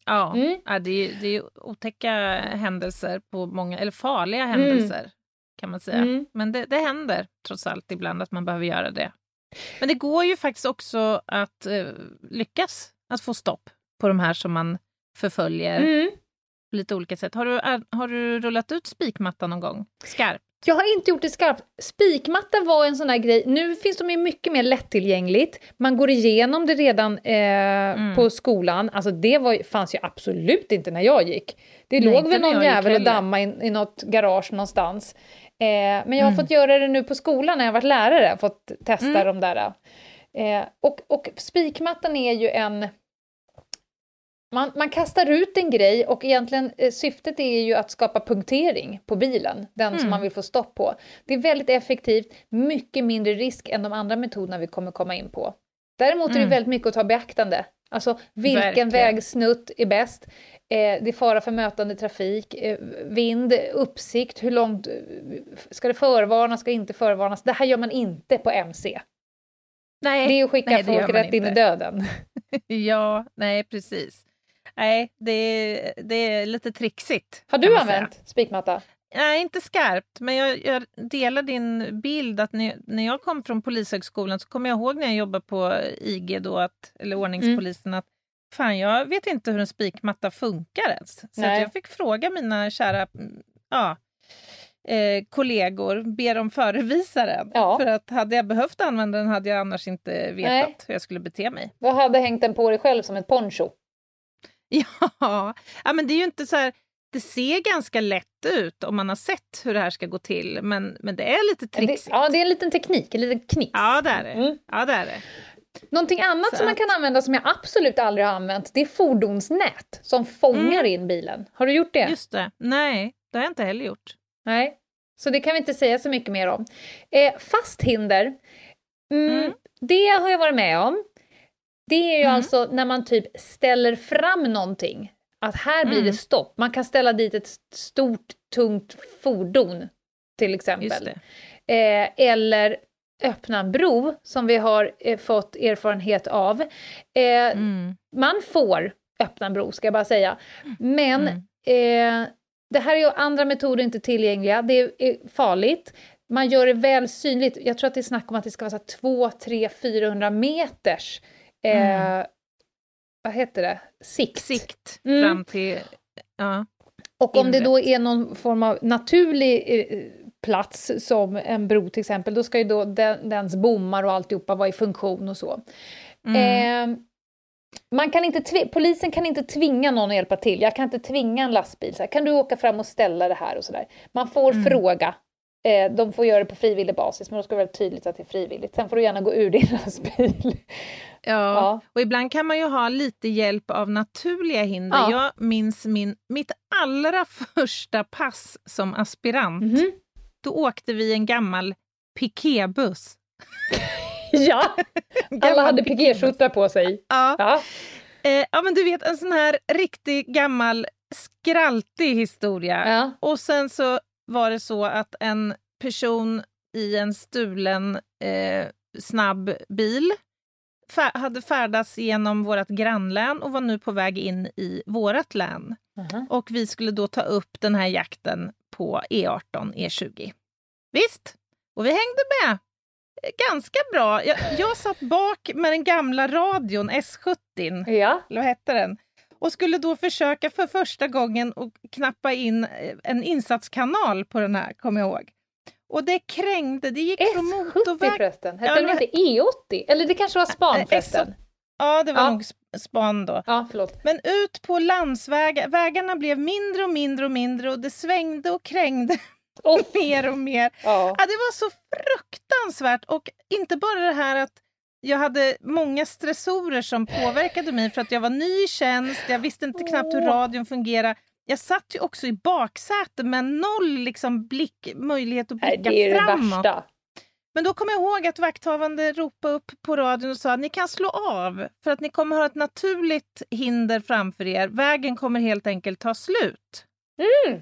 Ja, Mm. ja det, är, det är otäcka händelser, på många, eller farliga händelser kan man säga. Mm. Men det, det händer trots allt ibland att man behöver göra det. Men det går ju faktiskt också att eh, lyckas att få stopp på de här som man förföljer Mm. på lite olika sätt. Har du, har du rullat ut spikmattan någon gång? Skarpt? Jag har inte gjort det skarpt. Spikmatta var en sån här grej. Nu finns de ju mycket mer lättillgängligt. Man går igenom det redan eh, på skolan. Alltså det var, fanns ju absolut inte när jag gick. Det Nej, låg väl någon jävel och damma i, i något garage någonstans. Eh, men jag har Mm. fått göra det nu på skolan när jag varit lärare. Fått testa Mm. de där. Eh, och, och spikmattan är ju en... Man, man kastar ut en grej och egentligen eh, syftet är ju att skapa punktering på bilen, den som Mm. man vill få stopp på. Det är väldigt effektivt, mycket mindre risk än de andra metoderna vi kommer komma in på. Däremot är det Mm. väldigt mycket att ta beaktande. Alltså vilken Verkligen. vägsnutt är bäst? Eh, det är fara för mötande trafik, eh, vind, uppsikt, hur långt eh, ska det förvarnas, ska det inte förvarnas? Det här gör man inte på MC. Nej, Det är att skicka nej, folk rätt in i inte. döden. Ja, nej precis. Nej, det är, det är lite trixigt. Har du man säga. använt spikmatta? Nej, inte skarpt, men jag, jag delar din bild att när, när jag kom från Polishögskolan så kommer jag ihåg när jag jobbade på IG då, att, eller ordningspolisen, att fan, jag vet inte hur en spikmatta funkar ens. Så jag fick fråga mina kära mm, ja, eh, kollegor, be dem förevisa den. Ja. För att hade jag behövt använda den hade jag annars inte vetat Nej. hur jag skulle bete mig. Du hade hängt den på dig själv som ett poncho. Ja, ja men det är ju inte så här, det ser ganska lätt ut om man har sett hur det här ska gå till, men, men det är lite trixigt. ja, det är en liten teknik, en liten knix. Ja, det är det. Mm. Ja, det är det. Någonting annat Så som man kan använda som jag absolut aldrig har använt, det är fordonsnät som fångar Mm. in bilen. Har du gjort det? Just det. Nej, det har jag inte heller gjort. Nej. Så det kan vi inte säga så mycket mer om. Eh, fast hinder, mm, Mm. det har jag varit med om. Det är ju Mm. alltså när man typ ställer fram någonting. Att här blir det Mm. stopp. Man kan ställa dit ett stort, tungt fordon, till exempel. Det. eh, eller öppna en bro som vi har eh, fått erfarenhet av. Eh, Mm. Man får öppna en bro, ska jag bara säga. Men Mm. eh, det här är ju andra metoder inte tillgängliga, det är farligt. man gör det väl synligt. Jag tror att det är snack om att det ska vara så här 2, 3, 400 meters eh, vad heter det? Sikt. Sikt Mm. fram till... Ja. Och om det då är någon form av naturlig eh, plats som en bro till exempel, då ska ju då den, dens bommar och alltihopa vara i funktion och så. Mm. Eh, man kan inte polisen kan inte tvinga någon att hjälpa till. Jag kan inte tvinga en lastbil. Så här, kan du åka fram och ställa det här och sådär. Man får Mm. fråga. Eh, de får göra det på frivillig basis, men då ska det vara tydligt att det är frivilligt. Sen får du gärna gå ur din lastbil. Ja. Ja. och ibland kan man ju ha lite hjälp av naturliga hinder. Ja. Jag minns min, mitt allra första pass som aspirant. Mhm. Då åkte vi en gammal piketbuss. Ja, alla hade pikéskjorta på sig. Ja. Ja. Eh, ja, men du vet en sån här riktig gammal skraltig historia. Ja. Och sen så var det så att en person i en stulen eh, snabb bil fär- hade färdats genom vårt grannlän och var nu på väg in i vårt län. Mhm. Och vi skulle då ta upp den här jakten på E E18, E20. Visst, och vi hängde med ganska bra. Jag, jag satt bak med den gamla radion, S70, Ja. eller vad hette den? Och skulle då försöka för första gången att knappa in eh, en insatskanal på den här, kommer jag ihåg. Och det krängde, det gick från S70 motorväg... förresten. Hette Ja, den inte E80? Eller det kanske var Span Eh, förresten? Ja, det var Ja. nog sp- span då. Ja, förlåt. Men ut på landsvägar, vägarna blev mindre och mindre och mindre och det svängde och krängde Oh, mer och mer. ja. Ja, det var så fruktansvärt och inte bara det här att jag hade många stressorer som påverkade mig för att jag var ny i tjänst, jag visste inte knappt hur radion fungerar. Jag satt ju också i baksäte med noll liksom blick, möjlighet att blicka det är det framåt. värsta. Men då kom jag ihåg att vakthavande ropade upp på radion och sa att ni kan slå av för att ni kommer ha ett naturligt hinder framför er. Vägen kommer helt enkelt ta slut. Mm.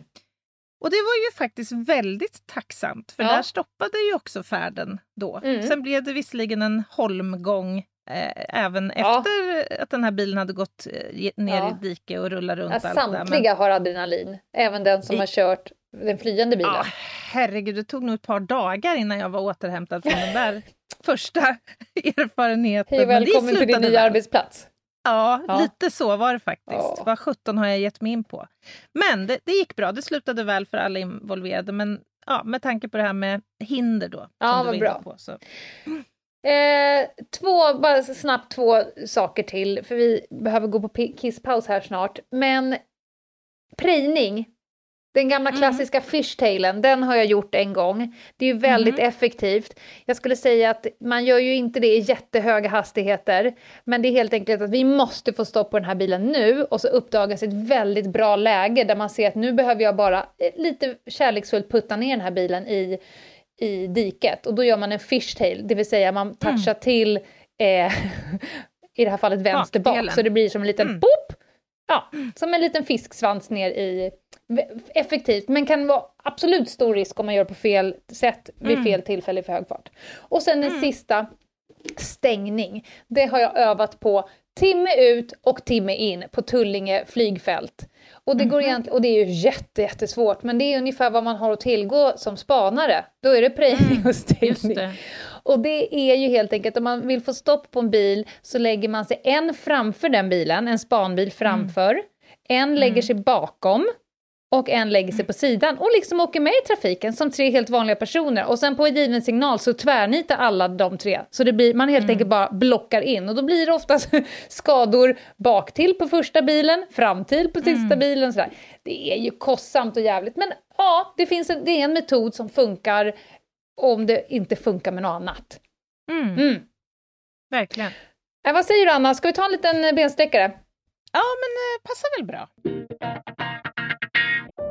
Och det var ju faktiskt väldigt tacksamt för Ja. där stoppade ju också färden då. Mm. Sen blev det visserligen en holmgång eh, även Ja. efter att den här bilen hade gått eh, ner Ja. i dike och rullat runt Ja, allt det där. Men- samtliga har adrenalin, även den som I- har kört den flyende bilen. Ja, herregud, det tog nog ett par dagar innan jag var återhämtad från den där första erfarenheten. Hej välkommen till din nya väl. arbetsplats. Ja, Ja. lite så var det faktiskt. Ja. Vad 17 har jag gett mig in på? Men det, det gick bra, det slutade väl för alla involverade. Men ja, med tanke på det här med hinder då. Ja, vad bra. På, så. Eh, två, bara snabbt två saker till, för vi behöver gå på kisspaus här snart. Men prejning, den gamla Mm. klassiska fishtailen, den har jag gjort en gång. Det är ju väldigt Mm. effektivt. Jag skulle säga att man gör ju inte det i jättehöga hastigheter, men det är helt enkelt att vi måste få stopp på den här bilen nu och så uppdagas ett väldigt bra läge där man ser att nu behöver jag bara eh, lite kärleksfullt putta ner den här bilen i i diket och då gör man en fishtail, det vill säga man touchar till eh, i det här fallet vänster bak så det blir som en liten Mm. boop! Ja, som en liten fisksvans ner i... Effektivt, men kan vara absolut stor risk om man gör på fel sätt vid Mm. fel tillfälle i för hög fart. Och sen den sista, stängning. Det har jag övat på timme ut och timme in på Tullinge flygfält. Och det, Mhm. går egentligen, och det är ju jätte, jättesvårt, men det är ungefär vad man har att tillgå som spanare. Då är det prejning och stängning. Mm, det. Och det är ju helt enkelt, om man vill få stopp på en bil så lägger man sig en framför den bilen, en spanbil framför, en lägger sig bakom och en lägger sig på sidan och liksom åker med i trafiken som tre helt vanliga personer. Och sen på en given signal så tvärnitar alla de tre. Så det blir, man helt enkelt bara blockar in och då blir det oftast skador bak till på första bilen, fram till på sista bilen. Sådär. Det är ju kostsamt och jävligt men ja, det, finns en, det är en metod som funkar om det inte funkar med något annat. Mm, Mm. verkligen. Äh, vad säger du Anna, ska vi ta en liten bensträckare? Ja, men eh, passar väl bra.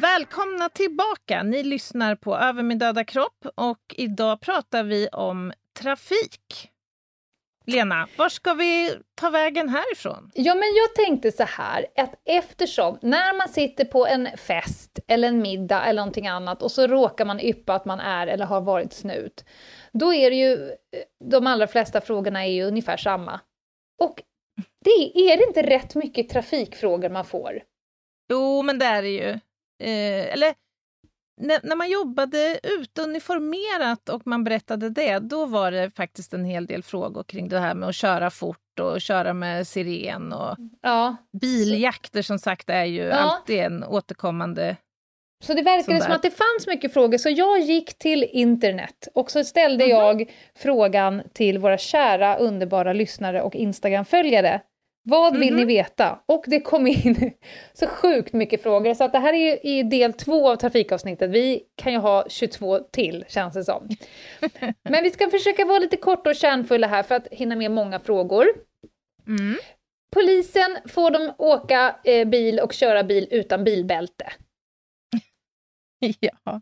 Välkomna tillbaka! Ni lyssnar på Över min döda kropp och idag pratar vi om trafik. Lena, var ska vi ta vägen härifrån? Ja, men jag tänkte så här, att eftersom när man sitter på en fest eller en middag eller någonting annat och så råkar man yppa att man är eller har varit snut, då är det ju, de allra flesta frågorna är ju ungefär samma. Och det är det inte rätt mycket trafikfrågor man får? Jo, men det är det ju. Eh, eller när, när man jobbade utuniformerat och man berättade det, då var det faktiskt en hel del frågor kring det här med att köra fort och köra med siren och Ja. biljakter som sagt är ju Ja. alltid en återkommande... Så det verkade som att det fanns mycket frågor, så jag gick till internet och så ställde Mhm. jag frågan till våra kära, underbara lyssnare och Instagram-följare. Vad vill Mhm. ni veta? Och det kom in så sjukt mycket frågor, så att det här är i del två av trafikavsnittet. Vi kan ju ha 22 till, känns det som. Men vi ska försöka vara lite korta och kärnfulla här för att hinna med många frågor. Mm. Polisen får de åka eh, bil och köra bil utan bilbälte. Ja. Ja.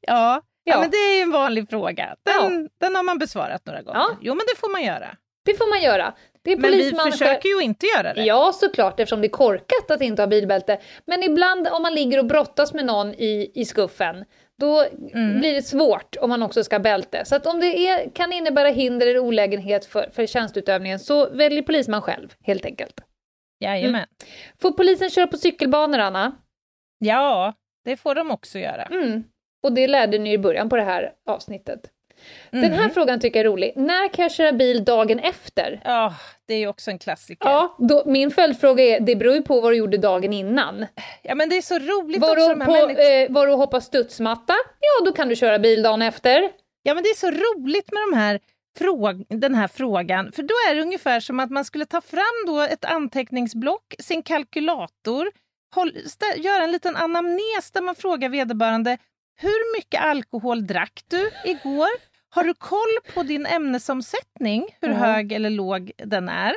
Ja. Ja. men det är ju en vanlig fråga. Den, den har man besvarat några gånger. Ja. Jo, men det får man göra. Det får man göra. Men vi försöker ju inte göra det. Ja, såklart, eftersom det är korkat att inte ha bilbälte. Men ibland om man ligger och brottas med någon i, i skuffen, då Mm. blir det svårt om man också ska ha bälte. Så att om det är, kan innebära hinder eller olägenhet för, för tjänstutövningen så väljer polisman själv, helt enkelt. Jajamän. Får polisen köra på cykelbanor, Anna? Ja, det får de också göra. Mm. Och det lärde ni i början på det här avsnittet. Den här Mhm. frågan tycker jag är rolig. När kan jag köra bil dagen efter? Ja, det är ju också en klassiker. Ja, då, min följdfråga är, det beror ju på vad du gjorde dagen innan. Ja, men det är så roligt Var också. du, De här på, eh, var du och hoppa studsmatta? Ja, då kan du köra bil dagen efter. Ja, men det är så roligt med de här den här frågan. För då är det ungefär som att man skulle ta fram då ett anteckningsblock, sin kalkylator, håll, göra en liten anamnes där man frågar vederbörande hur mycket alkohol drack du igår? Har du koll på din ämnesomsättning, hur Ja. hög eller låg den är?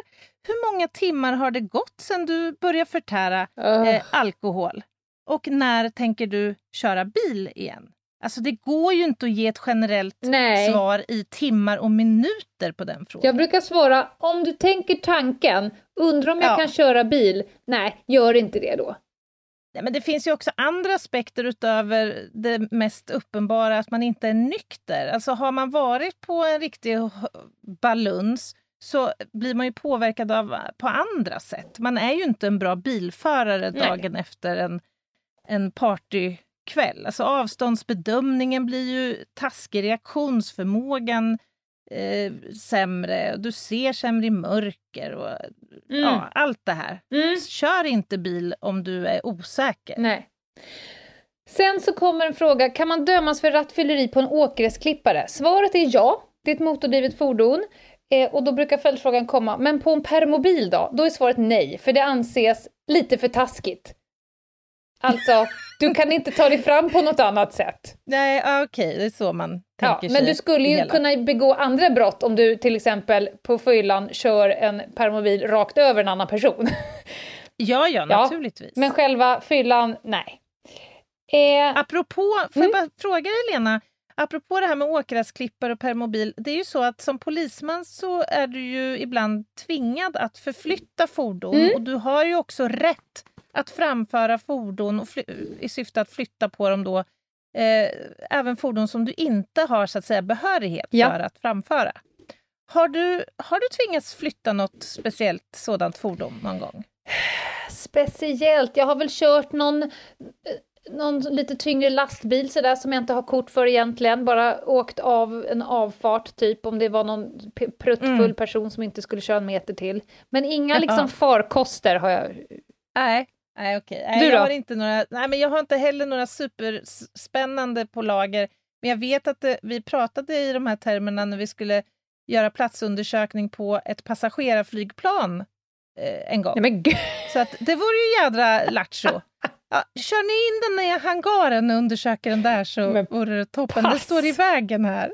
Hur många timmar har det gått sedan du började förtära eh, alkohol? Och när tänker du köra bil igen? Alltså det går ju inte att ge ett generellt Nej. svar i timmar och minuter på den frågan. Jag brukar svara, om du tänker tanken, undrar om jag Ja. kan köra bil? Nej, gör inte det då. Nej, men det finns ju också andra aspekter utöver det mest uppenbara, att man inte är nykter. Alltså har man varit på en riktig baluns så blir man ju påverkad av på andra sätt. Man är ju inte en bra bilförare Nej. dagen efter en, en partykväll. Alltså avståndsbedömningen blir ju taskig, reaktionsförmågan eh, sämre, och du ser sämre i mörker och ja, allt det här. Mm. Kör inte bil om du är osäker. Nej. Sen så kommer en fråga, kan man dömas för rattfylleri på en åkgräsklippare? Svaret är ja, det är ett motordrivet fordon. Eh, och då brukar följdfrågan komma, men på en permobil då? Då är svaret nej, för det anses lite för taskigt. Alltså, du kan inte ta dig fram på något annat sätt. Nej, ah, okej, det är så man Ja, tänker sig. men du skulle ju hela. kunna begå andra brott om du till exempel på fyllan kör en permobil rakt över en annan person. Ja, ja, Ja, naturligtvis. Men själva fyllan, nej. Eh, Apropå, får Mm. jag bara fråga dig Lena, apropå det här med åkgräsklippare och permobil, det är ju så att som polisman så är du ju ibland tvingad att förflytta fordon Mm. och du har ju också rätt att framföra fordon och i syfte att flytta på dem då eh, även fordon som du inte har så att säga behörighet Ja. för att framföra. Har du, har du tvingats flytta något speciellt sådant fordon någon gång? speciellt. Jag har väl kört någon, någon lite tyngre lastbil sådär som jag inte har kort för egentligen. Bara åkt av en avfart typ om det var någon pruttfull Mm. person som inte skulle köra en meter till. Men inga liksom farkoster har jag. Nej, nej okej. Du Nej, då? jag, har inte några, nej, men jag har inte heller några superspännande på lager. Men jag vet att det, vi pratade i de här termerna när vi skulle göra platsundersökning på ett passagerarflygplan eh, en gång. Nej. Så att det vore ju jädra lattjo. Ja, kör ni in den i hangaren och undersöker den där så Men vore det toppen. pass. Det står i vägen här.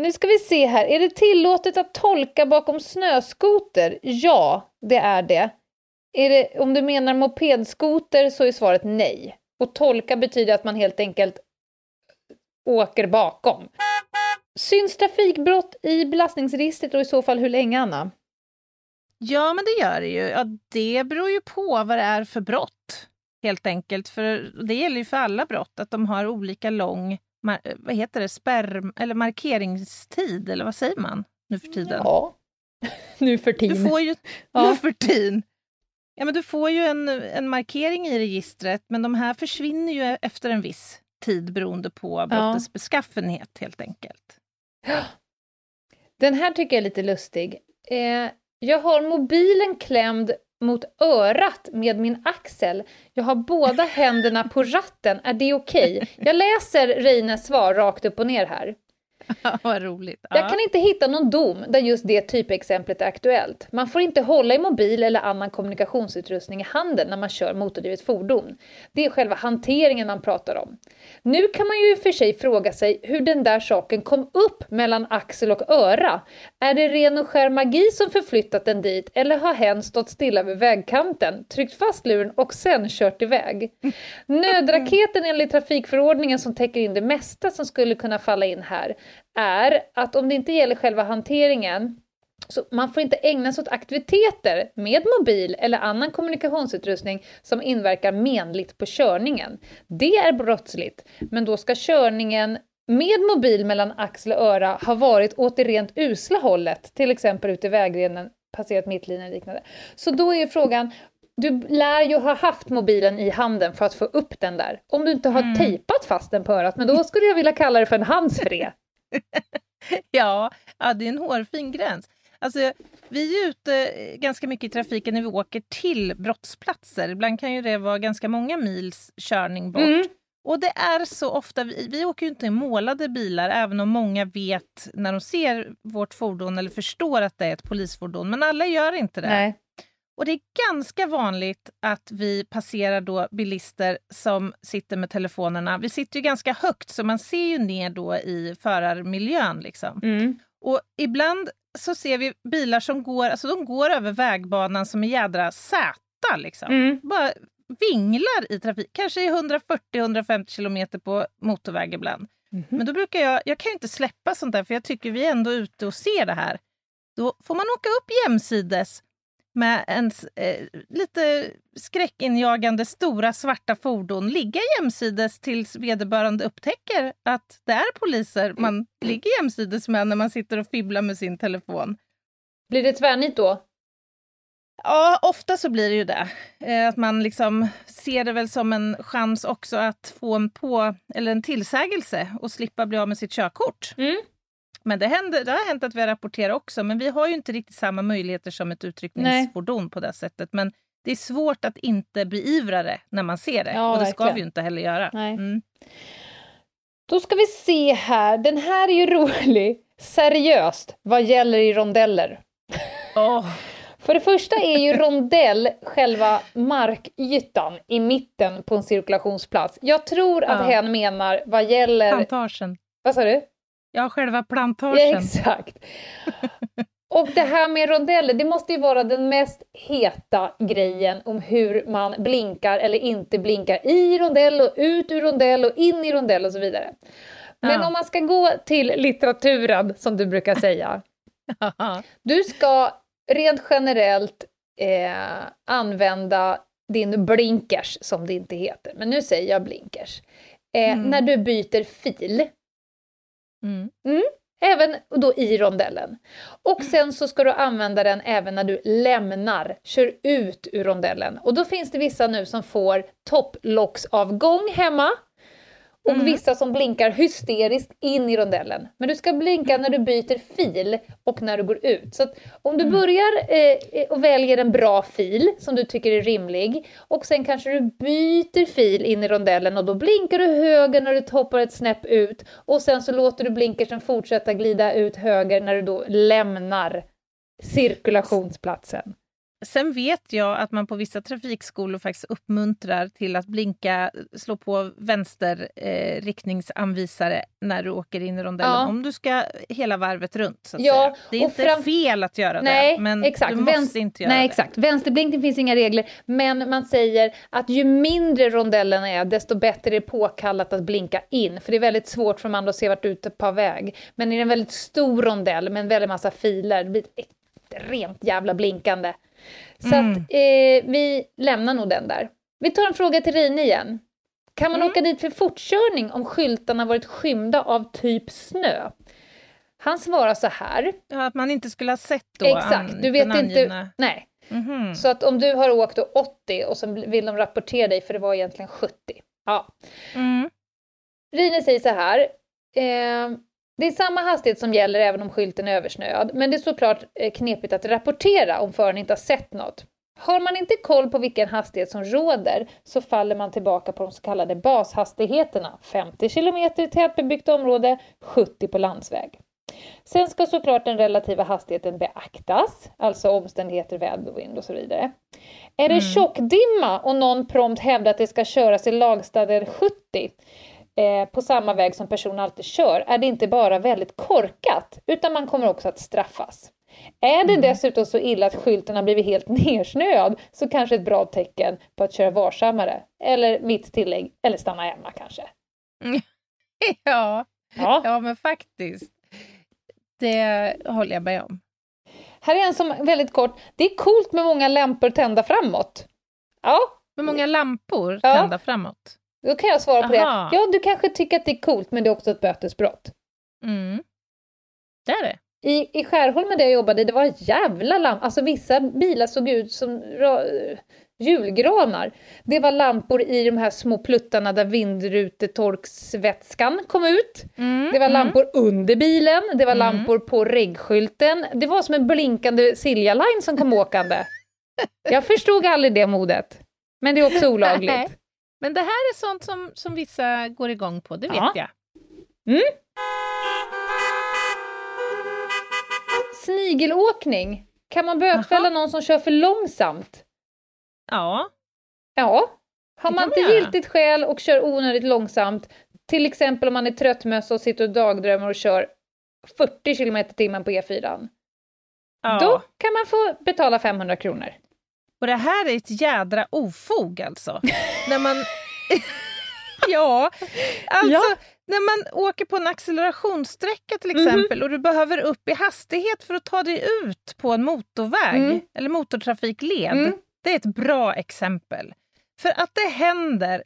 Nu ska vi se här. Är det tillåtet att tolka bakom snöskoter? Ja, det är det. Det om du menar mopedskoter så är svaret nej. Och tolka betyder att man helt enkelt åker bakom. Syns trafikbrott i belastningsregistret och i så fall hur länge, Anna? Ja, men det gör det ju. Ja, det beror ju på vad det är för brott, helt enkelt. För det gäller ju för alla brott, att de har olika lång vad heter det, spärr eller markeringstid, eller vad säger man nu för tiden? Ja, nu för Du tiden. får ju Ja. nu för tiden. Ja, men du får ju en, en markering i registret, men de här försvinner ju efter en viss tid beroende på brottets beskaffenhet, helt enkelt. Den här tycker jag är lite lustig. Eh, jag har mobilen klämd mot örat med min axel. Jag har båda händerna på ratten. Är det okej? Jag läser Reines svar rakt upp och ner här. vad roligt. Jag kan inte hitta någon dom där just det typexemplet är aktuellt. Man får inte hålla i mobil eller annan kommunikationsutrustning i handen när man kör motordrivet fordon. Det är själva hanteringen man pratar om. Nu kan man ju i och för sig fråga sig hur den där saken kom upp mellan axel och öra. Är det ren och skär magi som förflyttat den dit eller har hen stått stilla vid vägkanten, tryckt fast luren och sen kört iväg? Nödraketen enligt trafikförordningen som täcker in det mesta som skulle kunna falla in här är att om det inte gäller själva hanteringen så man får inte ägna sig åt aktiviteter med mobil eller annan kommunikationsutrustning som inverkar menligt på körningen. Det är brottsligt, men då ska körningen med mobil mellan axel och öra ha varit åt det rent usla hållet, till exempel ute i vägrenen, passerat mittlinjen och liknande. Så då är frågan, du lär ju ha haft mobilen i handen för att få upp den där. Om du inte har tejpat fast den på örat, men då skulle jag vilja kalla det för en handsfree. Ja, ja, det är en hårfin gräns. Alltså, vi är ute ganska mycket i trafiken när vi åker till brottsplatser. Ibland kan ju det vara ganska många mils körning bort. Mm. Och det är så ofta, vi, vi åker ju inte i målade bilar, även om många vet när de ser vårt fordon eller förstår att det är ett polisfordon. Men alla gör inte det. Nej. Och det är ganska vanligt att vi passerar då bilister som sitter med telefonerna. Vi sitter ju ganska högt så man ser ju ner då i förarmiljön. Liksom. Mm. Och ibland så ser vi bilar som går, alltså de går över vägbanan som en jädra säta. Liksom. Mm. Bara vinglar i trafik, kanske i 140-150 kilometer på motorväg ibland. Mhm. Men då brukar jag, jag kan inte släppa sånt där för jag tycker vi är ändå ute och ser det här. Då får man åka upp jämsides med ens eh, lite skräckinjagande stora svarta fordon ligga jämsides tills vederbörande upptäcker att det är poliser man ligger jämsides med när man sitter och fibblar med sin telefon. Blir det tvärnit då? Ja, ofta så blir det ju det. Eh, Att man liksom ser det väl som en chans också att få en på eller en tillsägelse och slippa bli av med sitt körkort. Mm. Men det, händer, det har hänt att vi har rapporterat också, men vi har ju inte riktigt samma möjligheter som ett utryckningsfordon på det sättet. Men det är svårt att inte beivra det när man ser det. Ja, och det ska verkligen. vi ju inte heller göra. Mm. Då ska vi se här, den här är ju rolig. Seriöst, vad gäller i rondeller? Åh, För det första är ju rondell själva markytan i mitten på en cirkulationsplats. Jag tror att Ja. hen menar vad gäller... plantagen. Vad sa du? Ja, själva Ja, plantagen. exakt. Och det här med rondeller, det måste ju vara den mest heta grejen om hur man blinkar eller inte blinkar i rondell och ut ur rondell och in i rondell och så vidare. Men Ja. om man ska gå till litteraturen, som du brukar säga, du ska rent generellt eh, använda din blinkers, som det inte heter, men nu säger jag blinkers, eh, Mm. när du byter fil. Mm. Även då i rondellen. Och sen så ska du använda den även när du lämnar, kör ut ur rondellen. Och då finns det vissa nu som får topplocksavgång hemma. Och Mm. vissa som blinkar hysteriskt in i rondellen. Men du ska blinka när du byter fil och när du går ut. Så om du börjar eh, och väljer en bra fil som du tycker är rimlig och sen kanske du byter fil in i rondellen och då blinkar du höger när du hoppar ett snäpp ut och sen så låter du blinkersen fortsätta glida ut höger när du då lämnar cirkulationsplatsen. Sen vet jag att man på vissa trafikskolor faktiskt uppmuntrar till att blinka, slå på vänster eh, riktningsanvisare när du åker in i rondellen. Ja. Om du ska hela varvet runt. Så att Ja, säga. Det är inte fram- fel att göra Nej, det, men exakt. du måste Vänster- inte göra Nej, det. exakt. Vänsterblinkning finns inga regler, men man säger att ju mindre rondellerna är, desto bättre är det påkallat att blinka in, för det är väldigt svårt för andra att se vart du är på väg. Men är det en väldigt stor rondell med en väldig massa filer, det blir ett extremt jävla blinkande. Så Mm. att eh, vi lämnar nog den där. Vi tar en fråga till Rine igen. Kan man Mm. åka dit för fortkörning om skyltarna varit skymda av typ snö? Han svarar så här. Ja, att man inte skulle ha sett då Exakt, an- du vet inte... Nej. Mhm. Så att om du har åkt då 80 och så vill de rapportera dig för det var egentligen 70. Ja. Mm. Rine säger så här. Eh, det är samma hastighet som gäller även om skylten är översnöad, men det är såklart eh, knepigt att rapportera om föraren inte har sett något. Har man inte koll på vilken hastighet som råder så faller man tillbaka på de så kallade bashastigheterna. 50 km i tätbebyggt område, 70 på landsväg. Sen ska såklart den relativa hastigheten beaktas, alltså omständigheter, väder och vind och så vidare. Är det tjockdimma och någon prompt hävdar att det ska köras i lagstadgad 70 eh, på samma väg som personen alltid kör, är det inte bara väldigt korkat, utan man kommer också att straffas. Är det dessutom så illa att skylten har blivit helt nersnöad så kanske ett bra tecken på att köra varsammare. Eller mitt tillägg, eller stanna hemma kanske. Ja. Ja. ja, men faktiskt. Det håller jag med om. Här är en som väldigt kort. Det är coolt med många lampor tända framåt. Ja, Hur många lampor Ja. tända framåt? Då kan jag svara på Aha. det. Ja, du kanske tycker att det är coolt, men det är också ett bötesbrott. Mm. Det är det. I, I Skärholmen där jag jobbade, det var jävla lampor. Alltså vissa bilar såg ut som ra- julgranar. Det var lampor i de här små pluttarna där vindrutetorksvätskan kom ut. Mm. Det var lampor under bilen, det var Mm. lampor på reggskylten. Det var som en blinkande Silja Line som kom åkande. Jag förstod aldrig det modet. Men det är också olagligt. Men det här är sånt som, som vissa går igång på, det vet Ja. jag. Snigelåkning. Kan man bötfälla någon som kör för långsamt? Ja. Ja. Har man inte giltigt skäl och kör onödigt långsamt, till exempel om man är tröttmössa och sitter och dagdrömmer och kör 40 km i timmen på E4, ja. då kan man få betala 500 kronor. Och det här är ett jädra ofog alltså. när man... ja, alltså Ja. när man åker på en accelerationssträcka till Mhm. exempel och du behöver upp i hastighet för att ta dig ut på en motorväg Mm. eller motortrafikled. Mm. Det är ett bra exempel. För att det händer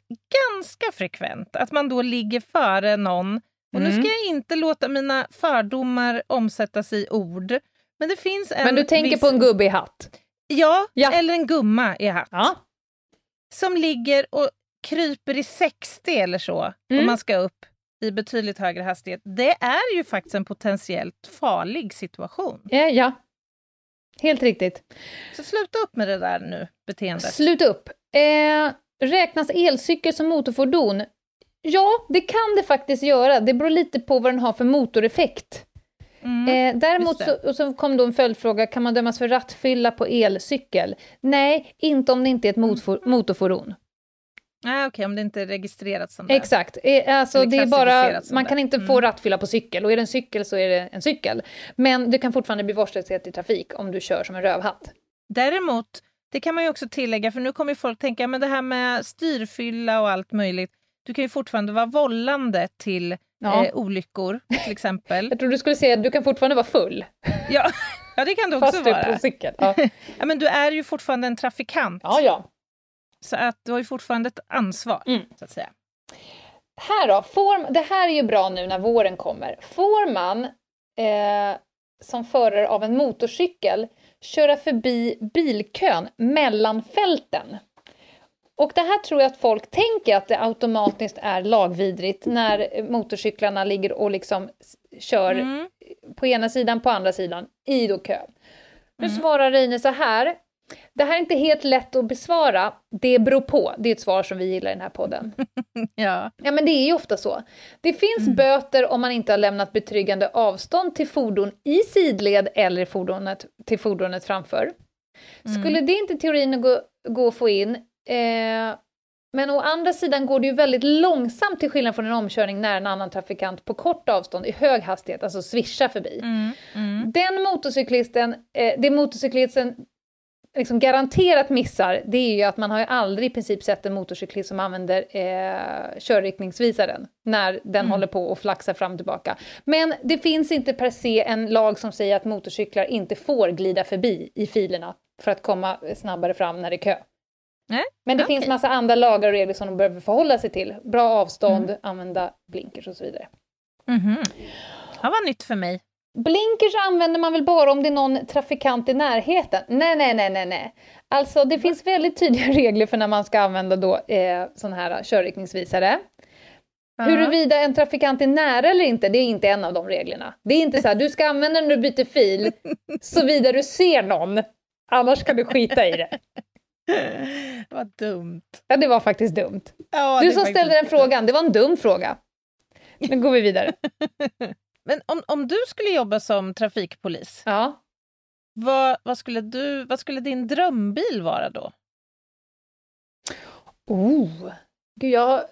ganska frekvent att man då ligger före någon. Och nu Mm. ska jag inte låta mina fördomar omsättas i ord. Men det finns en Men du tänker viss... på en gubbe i hatt? Ja, Ja. eller en gumma i hatt. Ja. Som ligger och kryper i 60 eller så, om Mm. man ska upp i betydligt högre hastighet. Det är ju faktiskt en potentiellt farlig situation. Ja, ja. Helt riktigt. Så sluta upp med det där nu, beteendet. Sluta upp. Eh, räknas elcykel som motorfordon? Ja, det kan det faktiskt göra. Det beror lite på vad den har för motoreffekt. Mm. Eh, däremot så, och så kom då en följdfråga, kan man dömas för rattfylla på elcykel? Nej, inte om det inte är ett motfor, motorfordon. Ah, Okej, om det inte är registrerat som det. Exakt, eh, alltså det är bara, man det. kan inte Mm. få rattfylla på cykel, och är det en cykel så är det en cykel. Men du kan fortfarande bli vårdslöshet i trafik om du kör som en rövhatt. Däremot, det kan man ju också tillägga, för nu kommer ju folk tänka, men det här med styrfylla och allt möjligt. Du kan ju fortfarande vara vållande till Ja. eh, olyckor, till exempel. Jag tror du skulle säga att du kan fortfarande vara full, ja, ja, det kan du också fast du är vara. på cykel. Ja, Ja, men du är ju fortfarande en trafikant. ja. ja. Så att du har ju fortfarande ett ansvar, Mm. så att säga. Här då, får, det här är ju bra nu när våren kommer. Får man eh, som förare av en motorcykel köra förbi bilkön mellan fälten? Och det här tror jag att folk tänker att det automatiskt är lagvidrigt när motorcyklarna ligger och liksom kör Mm. på ena sidan, på andra sidan, i då kö. Nu Mm. svarar Reine så här. Det här är inte helt lätt att besvara. Det beror på. Det är ett svar som vi gillar i den här podden. Ja. Ja, men det är ju ofta så. Det finns böter om man inte har lämnat betryggande avstånd till fordon i sidled eller fordonet, till fordonet framför. Skulle det inte teorin gå, gå att få in, eh, men å andra sidan går det ju väldigt långsamt till skillnad från en omkörning när en annan trafikant på kort avstånd i hög hastighet, alltså svischar förbi. Mm. Mm. Den motorcyklisten, eh, det motorcyklisten liksom garanterat missar, det är ju att man har ju aldrig i princip sett en motorcyklist som använder eh, körriktningsvisaren när den håller på och flaxar fram och tillbaka. Men det finns inte per se en lag som säger att motorcyklar inte får glida förbi i filerna för att komma snabbare fram när det är kö. Nej, Men det okej. finns massa andra lagar och regler som de behöver förhålla sig till. Bra avstånd, använda blinkers och så vidare. Mhm. Det var nytt för mig. Blinkers använder man väl bara om det är någon trafikant i närheten? Nej, nej, nej, nej, nej. Alltså det finns väldigt tydliga regler för när man ska använda då eh, sådana här körriktningsvisare. Huruvida en trafikant är nära eller inte, det är inte en av de reglerna. Det är inte så här, du ska använda den när du byter fil, såvida du ser någon. Annars kan du skita i det. Vad dumt. Ja, det var faktiskt dumt. Ja, Du som ställde den frågan, det var en dum fråga. Nu går vi vidare. Men om, om du skulle jobba som trafikpolis, Ja. vad, vad, skulle du, vad skulle din drömbil vara då? Oh, gud jag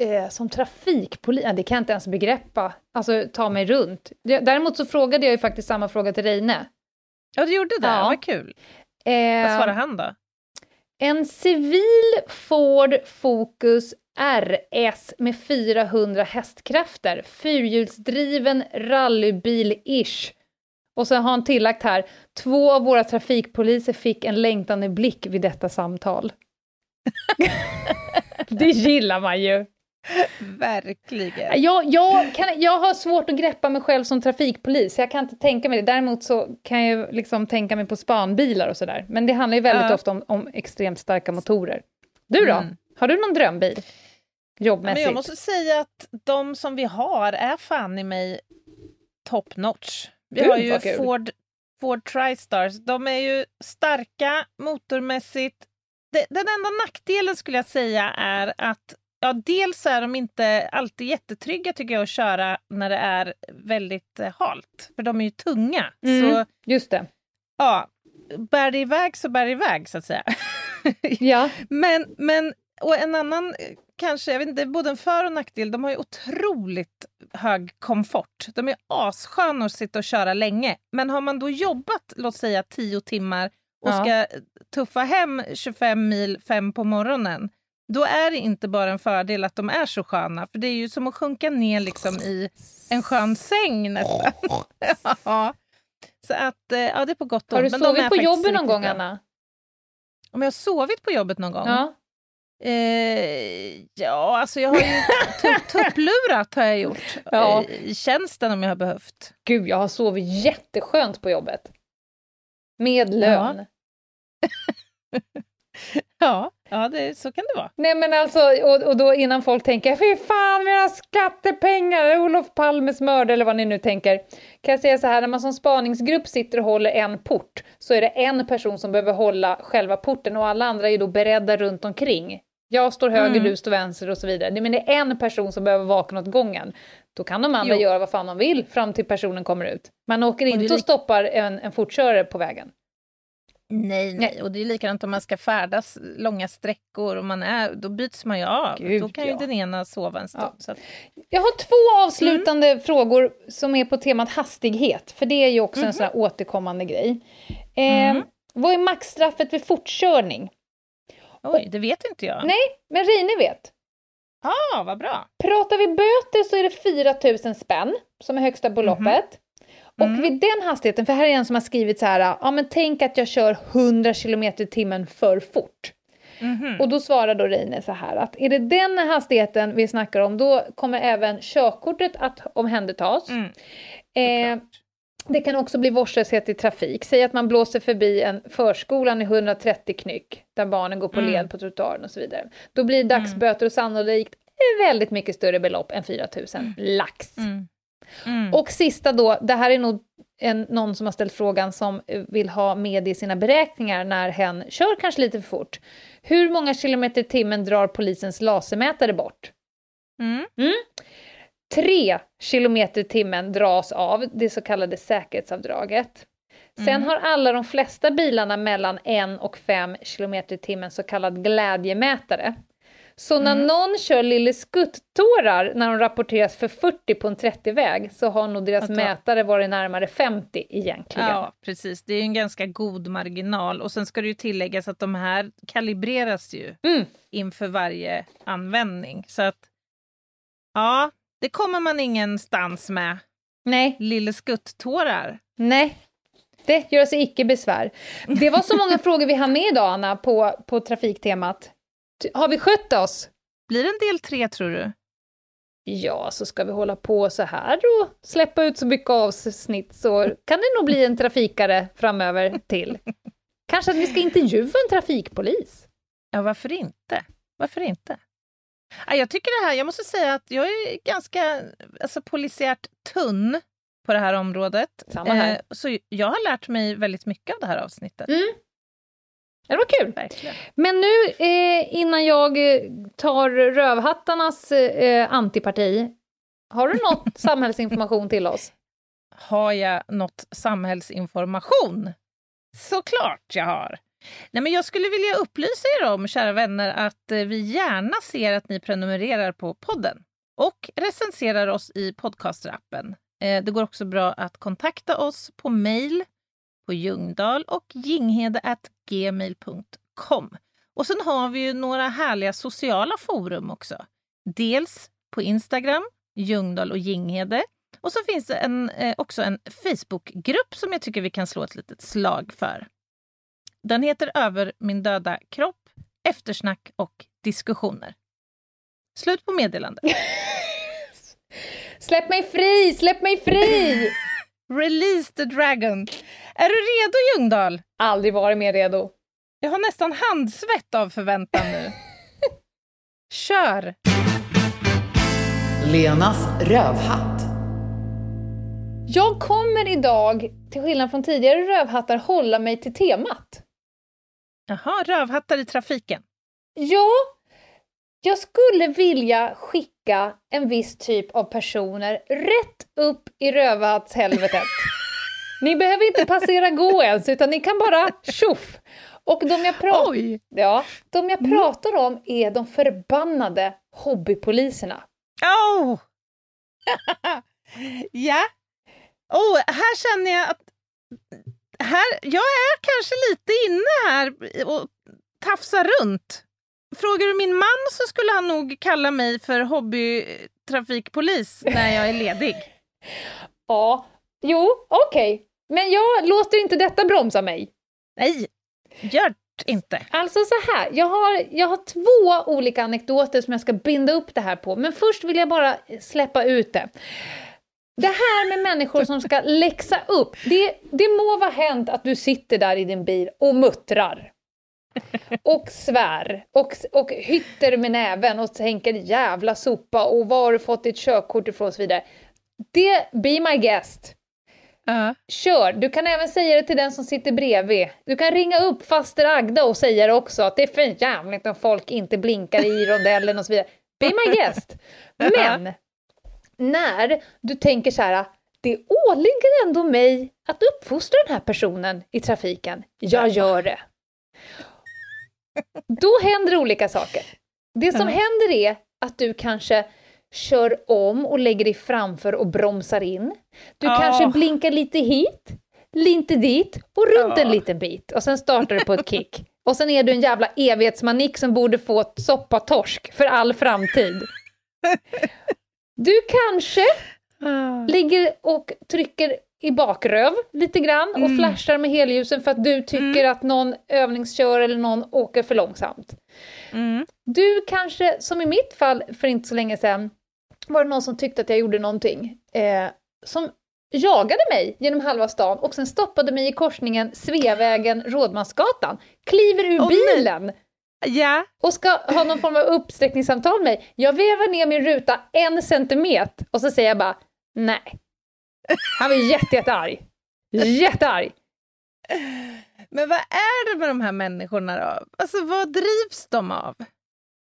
eh, som trafikpolis, det kan jag inte ens begreppa, alltså ta mig runt. Däremot så frågade jag ju faktiskt samma fråga till Reine. Ja, du gjorde det? Ja. Vad kul. Vad Eh, svarade han då? En civil Ford Focus RS med 400 hästkrafter, fyrhjulsdriven rallybil-ish. Och så har han tillagt här, två av våra trafikpoliser fick en längtande blick vid detta samtal. det gillar man ju. Verkligen. Jag, jag, kan, jag har svårt att greppa mig själv som trafikpolis, jag kan inte tänka mig det. Däremot så kan jag liksom tänka mig på spanbilar och sådär. Men det handlar ju väldigt Ja. ofta om, om extremt starka motorer. Du då? Mm. Har du någon drömbil? Men Jobbmässigt? jag måste säga att de som vi har är fan i mig top notch. Vi Gud, har ju. Ford, Ford TriStars. De är ju starka motormässigt. Det, den enda nackdelen skulle jag säga är att ja, dels är de inte alltid jättetrygga tycker jag att köra när det är väldigt eh, halt. För de är ju tunga. Mm. Så Just det. ja, bär det iväg så bär det iväg så att säga. Ja. Men, men och en annan eh, kanske, jag vet inte, både en för och nackdel, de har ju otroligt hög komfort. De är assköna att sitta och köra länge. Men har man då jobbat, låt säga 10 timmar och Ja. ska tuffa hem 25 mil fem på morgonen, då är det inte bara en fördel att de är så sköna, för det är ju som att sjunka ner liksom i en skön säng nästan. ja. Så att, eh, ja det är på gott och Har du ont, men de är sovit på jobbet någon gång, bra. Anna? Om jag har sovit på jobbet någon gång? Ja. Eh, ja, alltså jag har ju tupp- tupplurat har jag gjort. Ja. Eh, I tjänsten om jag har behövt. Gud, jag har sovit jätteskönt på jobbet. Med lön. Ja, ja det, så kan det vara. Nej men alltså, och, och då innan folk tänker fy fan mina skattepengar, Olof Palmes mördare eller vad ni nu tänker. Kan jag säga så här, när man som spaningsgrupp sitter och håller en port så är det en person som behöver hålla själva porten och alla andra är då beredda runt omkring. Jag står höger, Mm. du står vänster och så vidare. Det- Men det är en person som behöver vakna åt gången. Då kan de andra Jo. göra vad fan de vill fram till personen kommer ut. Man åker är inte och stoppar en, en fortkörare på vägen. Nej, nej, och det är likadant om man ska färdas långa sträckor och man är, då byts man ju av. Gud, då kan ju ja. den ena sova en stund. Ja. Jag har två avslutande Mm. frågor som är på temat hastighet, för det är ju också en sån här återkommande grej. Eh, Mhm. Vad är maxstraffet vid fortkörning? oj, det vet inte jag. Nej, men Rine vet. Ah, vad bra. Pratar vi böter så är det 4 000 spänn som är högsta beloppet. Mm. Och vid den hastigheten, för här är en som har skrivit så här, ja men tänk att jag kör 100 km i timmen för fort. Mhm. Och då svarar då Reine så här att är det den hastigheten vi snackar om, då kommer även körkortet att omhändertas. Mm, Eh. Det kan också bli vårdslöshet i trafik. Säg att man blåser förbi en förskolan i 130 knyck, där barnen går på Mm. led på trottoaren och så vidare. Då blir det dagsböter och sannolikt väldigt mycket större belopp än 4 000 lax. Mm. Mm. Och sista då, det här är nog en, någon som har ställt frågan som vill ha med i sina beräkningar när hen kör kanske lite för fort. Hur många kilometer i timmen drar polisens lasermätare bort? Mm. Tre kilometer i timmen dras av, det så kallade säkerhetsavdraget. Sen Mm. har alla de flesta bilarna mellan 1 och 5 kilometer i timmen så kallad glädjemätare. Så när Mm. någon kör lille skuttårar när de rapporteras för 40 på en 30-väg så har nog deras mätare varit närmare 50 egentligen. Ja, precis. Det är en ganska god marginal. Och sen ska det ju tilläggas att de här kalibreras ju Mm. inför varje användning. Så att, ja, det kommer man ingenstans med. Nej, Lille skuttårar. nej. Det gör sig icke besvär. Det var så många frågor vi hann med idag, Anna, på, på trafiktemat. Har vi skött oss? Blir det en del tre, tror du? Ja, så ska vi hålla på så här och släppa ut så mycket avsnitt så kan det nog bli en trafikare framöver till. Kanske att vi ska intervjua en trafikpolis. Ja, varför inte? Varför inte? Ja, jag tycker det här, jag måste säga att jag är ganska alltså, polisiärt tunn på det här området. Samma här. Eh, så jag har lärt mig väldigt mycket av det här avsnittet. Mm. Det var kul. Verkligen. Men nu eh, innan jag eh, tar rövhattarnas eh, antiparti, har du något samhällsinformation till oss? Har jag något samhällsinformation? Såklart jag har! Nej, men jag skulle vilja upplysa er om, kära vänner, att eh, vi gärna ser att ni prenumererar på podden och recenserar oss i podcasterappen. Eh, det går också bra att kontakta oss på mejl på ljungdal och jinghede.gmail.com. Och sen har vi ju några härliga sociala forum också. Dels på Instagram, Ljungdal och Jinghede. Och så finns det en, eh, också en Facebookgrupp som jag tycker vi kan slå ett litet slag för. Den heter Över min döda kropp, eftersnack och diskussioner. Slut på meddelandet. Släpp mig fri, släpp mig fri! Release the dragon. Är du redo Ljungdahl? Aldrig varit mer redo. Jag har nästan handsvett av förväntan nu. Kör! Lenas rövhatt. Jag kommer idag, till skillnad från tidigare rövhattar, hålla mig till temat. Jaha, rövhattar i trafiken. Ja, jag skulle vilja skicka en viss typ av personer rätt upp i rövhattshelvetet. Ni behöver inte passera gå ens, utan ni kan bara tjoff! Och de jag, pra- ja, de jag pratar om är de förbannade hobbypoliserna. Oh! ja. Oh, här känner jag att... Här, jag är kanske lite inne här och tafsar runt. Frågar du min man så skulle han nog kalla mig för hobbytrafikpolis när jag är ledig. Ja, jo, okej. Men jag låter inte detta bromsa mig. Nej, gör inte. Alltså så här, jag har, jag har två olika anekdoter som jag ska binda upp det här på, men först vill jag bara släppa ut det. Det här med människor som ska läxa upp, det, det må vara hänt att du sitter där i din bil och muttrar. Och svär och, och hytter med näven och tänker jävla sopa och var har du fått ditt körkort ifrån och så vidare. Det, be my guest. Ja. Kör! Du kan även säga det till den som sitter bredvid. Du kan ringa upp faster Agda och säga det också, att det är för jävligt om folk inte blinkar i rondellen och så vidare. Be my guest! Men när du tänker så här, det åligger ändå mig att uppfostra den här personen i trafiken. Jag gör det. Då händer olika saker. Det som händer är att du kanske kör om och lägger dig framför och bromsar in. Du Ja. kanske blinkar lite hit, lite dit och runt en Ja. liten bit. Och sen startar du på ett kick. Och sen är du en jävla evighetsmanik som borde få ett soppatorsk för all framtid. Du kanske Ah. ligger och trycker i bakröv lite grann och Mm. flashar med helljusen för att du tycker att någon övningskör eller någon åker för långsamt. Mm. Du kanske, som i mitt fall för inte så länge sedan, var det någon som tyckte att jag gjorde någonting eh, som jagade mig genom halva stan och sen stoppade mig i korsningen Sveavägen, Rådmansgatan, kliver ur nej. bilen Ja, och ska ha någon form av uppsträckningssamtal med mig. Jag vevar ner min ruta en centimeter och så säger jag bara nej. Han var jätte, jättearg. Jättearg. men vad är det med de här människorna då? Alltså vad drivs de av?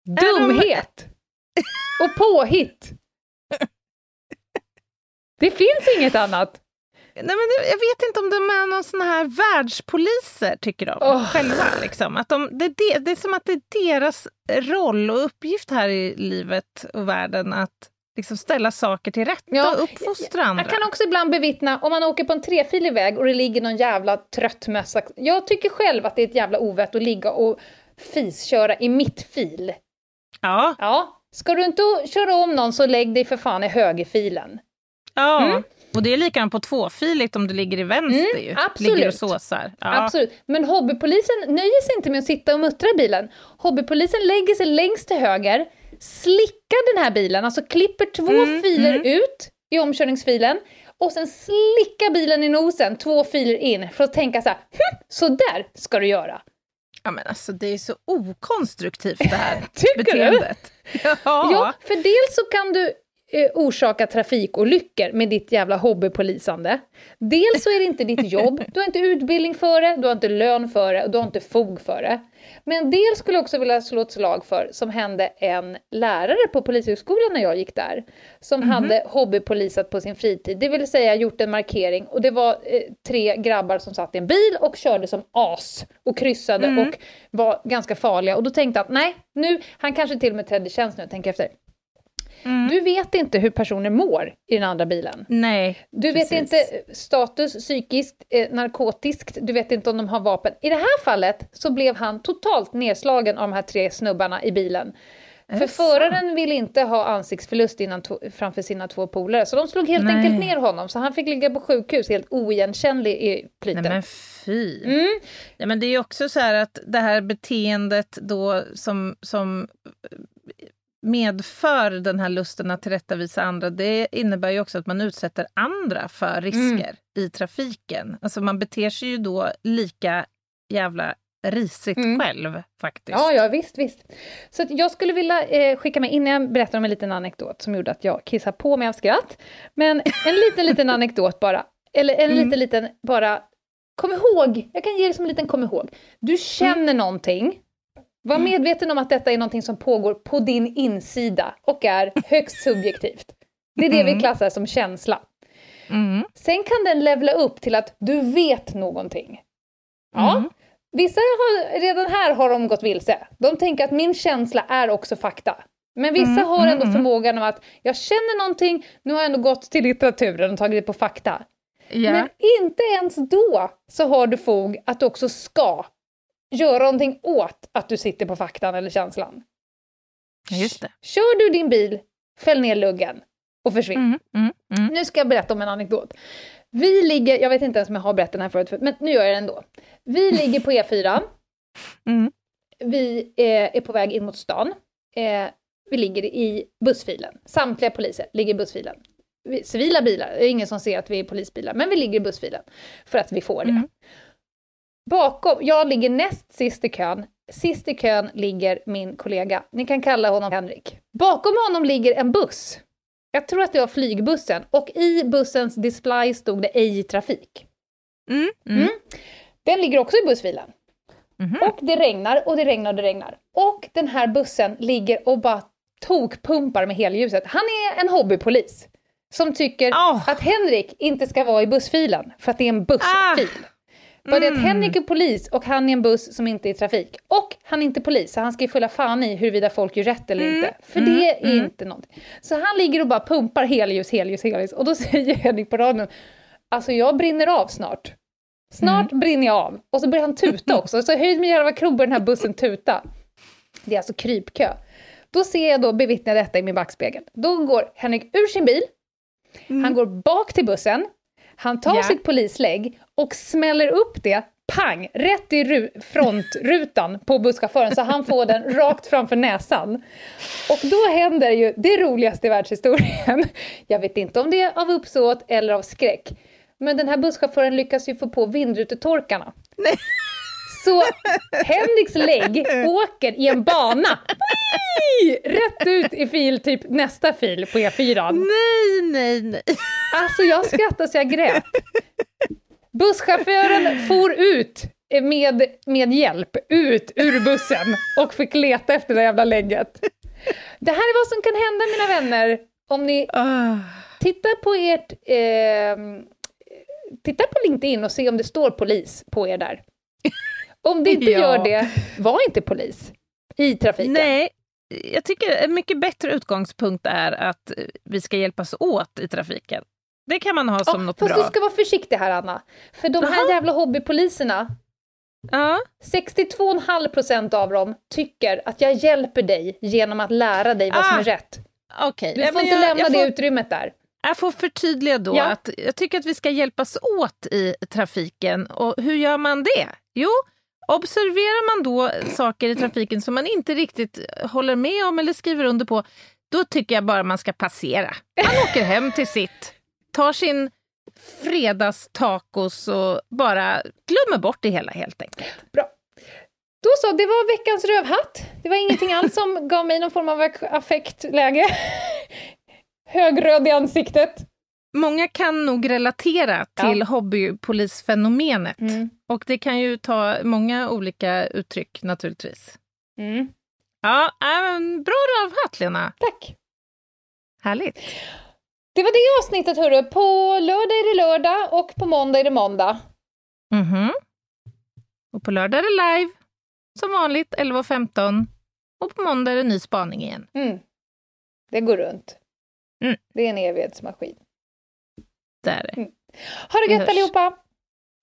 Är de- Dumhet. Och påhitt. Det finns inget annat. Nej, men jag- vet inte om de är någon sån här världspoliser, tycker de Åh. själva. Liksom. Att de, det, är det, det är som att det är deras roll och uppgift här i livet och världen att liksom ställa saker till rätta Ja, uppfostra andra. Jag kan också ibland bevittna, om man åker på en trefilig väg och det ligger någon jävla trött mössa. Jag tycker själv att det är ett jävla ovett att ligga och fisköra i mittfil. Ja, Ja, ska du inte köra om någon så lägg dig för fan i högerfilen. ja. Mm. och det är likadant på tvåfiligt om du ligger i vänster. Mm, ju. absolut. Ligger och såsar. Ja. Absolut. Men hobbypolisen nöjer sig inte med att sitta och muttra i bilen. Hobbypolisen lägger sig längst till höger, slickar den här bilen, alltså klipper två Mm, filer mm. ut i omkörningsfilen och sen slickar bilen i nosen, två filer in, för att tänka så här, hm, så där ska du göra. Ja, men alltså, det är så okonstruktivt det här Tycker du? beteendet. Ja. Ja, för dels så kan du eh, orsaka trafikolyckor med ditt jävla hobbypolisande. Dels så är det inte ditt jobb, du har inte utbildning för det, du har inte lön för det och du har inte fog för det. Men dels skulle jag också vilja slå ett slag för, som hände en lärare på Polishögskolan när jag gick där, som hade hobbypolisat på sin fritid, det vill säga gjort en markering. Och det var eh, tre grabbar som satt i en bil och körde som as och kryssade och var ganska farliga. Och då tänkte att nej, nu, han kanske till och med trädde i tjänst nu, tänker efter. Du vet inte hur personer mår i den andra bilen. Nej, Du precis. vet inte status psykiskt, eh, narkotiskt, du vet inte om de har vapen. I det här fallet så blev han totalt nedslagen av de här tre snubbarna i bilen. För föraren ville inte ha ansiktsförlust innan framför sina två polare, så de slog helt Nej. enkelt ner honom, så han fick ligga på sjukhus helt oigenkännlig i plyten. Nej men fy. Mm. Ja, men det är ju också så här att det här beteendet då som, som medför den här lusten att tillrättavisa andra, det innebär ju också att man utsätter andra för risker i trafiken. Alltså man beter sig ju då lika jävla risigt Mm. själv faktiskt. Ja, ja, visst, visst. Så jag skulle vilja eh, skicka med, innan jag berättar om en liten anekdot som gjorde att jag kissade på mig av skratt, men en liten, liten anekdot bara. Eller en liten, liten, bara, kom ihåg, jag kan ge dig som en liten kom ihåg. Du känner någonting, var medveten om att detta är någonting som pågår på din insida och är högst subjektivt. Det är det vi klassar som känsla. Mm. Sen kan den levla upp till att du vet någonting. Ja. Mm. Vissa har, redan här har de gått vilse. De tänker att min känsla är också fakta. Men vissa Mm, har mm, ändå mm. förmågan av att jag känner någonting, nu har jag ändå gått till litteraturen och tagit det på fakta. Ja. Men inte ens då så har du fog att du också ska göra någonting åt att du sitter på faktan eller känslan. Just det. Kör du din bil, fäll ner luggen och försvinn. Mm, mm, mm. Nu ska jag berätta om en anekdot. Vi ligger, jag vet inte ens om jag har berättat den här förut, men nu gör jag det ändå. Vi ligger på E4, Mm. vi eh, är på väg in mot stan. Eh, vi ligger i bussfilen. Samtliga poliser ligger i bussfilen. Vi, civila bilar, det är ingen som ser att vi är polisbilar, men vi ligger i bussfilen. För att vi får det. Bakom, jag ligger näst sist i kön. Sist i kön ligger min kollega, ni kan kalla honom Henrik. Bakom honom ligger en buss. Jag tror att det var flygbussen och i bussens display stod det ej trafik. Mm. Mm. Mm. Den ligger också i bussfilen. Mhm. Och det regnar och det regnar och det regnar. Och den här bussen ligger och bara tokpumpar med helljuset. Han är en hobbypolis som tycker Åh. att Henrik inte ska vara i bussfilen för att det är en bussfil. Bara det att Mm. Henrik är polis och han är en buss som inte är i trafik. Och han är inte polis, så han ska ju fylla fan i huruvida folk gör rätt eller Mm. inte. För Mm. det är Mm. inte någonting. Så han ligger och bara pumpar helljus, helljus, helljus. Och då säger Henrik på radion, alltså jag brinner av snart. Snart Mm. brinner jag av. Och så börjar han tuta också. Så höjd med jävla krok den här bussen tuta. Det är alltså krypkö. Då ser jag då, bevittnar jag detta i min backspegel. Då går Henrik ur sin bil, han går bak till bussen, han tar Ja. sitt polislägg och smäller upp det pang, rätt i ru- frontrutan på busschauffören så han får den rakt framför näsan. Och då händer ju det roligaste i världshistorien. Jag vet inte om det är av uppsåt eller av skräck. Men den här busschauffören lyckas ju få på vindrutetorkarna. Nej. Så Henriks lägg åker i en bana. Rätt ut i fil, typ nästa fil på E4. Nej, nej, nej. Alltså jag skrattade så jag grät. Busschauffören for ut med, med hjälp, ut ur bussen och fick leta efter det jävla lägget. Det här är vad som kan hända mina vänner om ni Ah. tittar på ert... Eh, tittar på LinkedIn och se om det står polis på er där. Om det inte Ja. gör det, var inte polis i trafiken. Nej, jag tycker en mycket bättre utgångspunkt är att vi ska hjälpas åt i trafiken. Det kan man ha som Ja, något fast bra. du ska vara försiktig här, Anna. För de här jävla hobbypoliserna, Ja, 62,5 procent av dem tycker att jag hjälper dig genom att lära dig vad som Ah, är rätt. okej. Du Ja, får men inte jag, lämna jag det får, utrymmet där. Jag får förtydliga då Ja. att jag tycker att vi ska hjälpas åt i trafiken. Och hur gör man det? Jo, observerar man då saker i trafiken som man inte riktigt håller med om eller skriver under på, då tycker jag bara man ska passera. Man åker hem till sitt, tar sin fredagstacos och bara glömmer bort det hela helt enkelt. Bra. Då så, det var veckans rövhatt. Det var ingenting alls som gav mig någon form av affektläge. Högröd i ansiktet. Många kan nog relatera till hobbypolisfenomenet. Och det kan ju ta många olika uttryck naturligtvis. Mm. Ja, äh, men bra rövhatt Lena. Tack. Härligt. Det var det avsnittet hörru. På lördag är det lördag och på måndag är det måndag. Mhm. Och på lördag är det live, som vanligt 11.15. Och på måndag är det ny spaning igen. Mm. Det går runt. Mm. Det är en evighetsmaskin. Det är det. Ha det gött allihopa!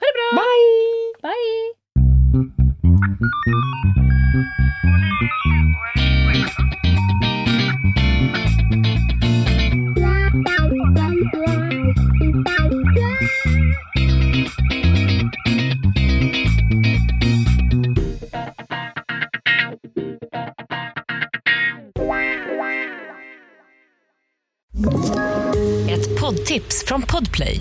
Ha det bra! Bye! Bye! Ett poddtips från Podplay.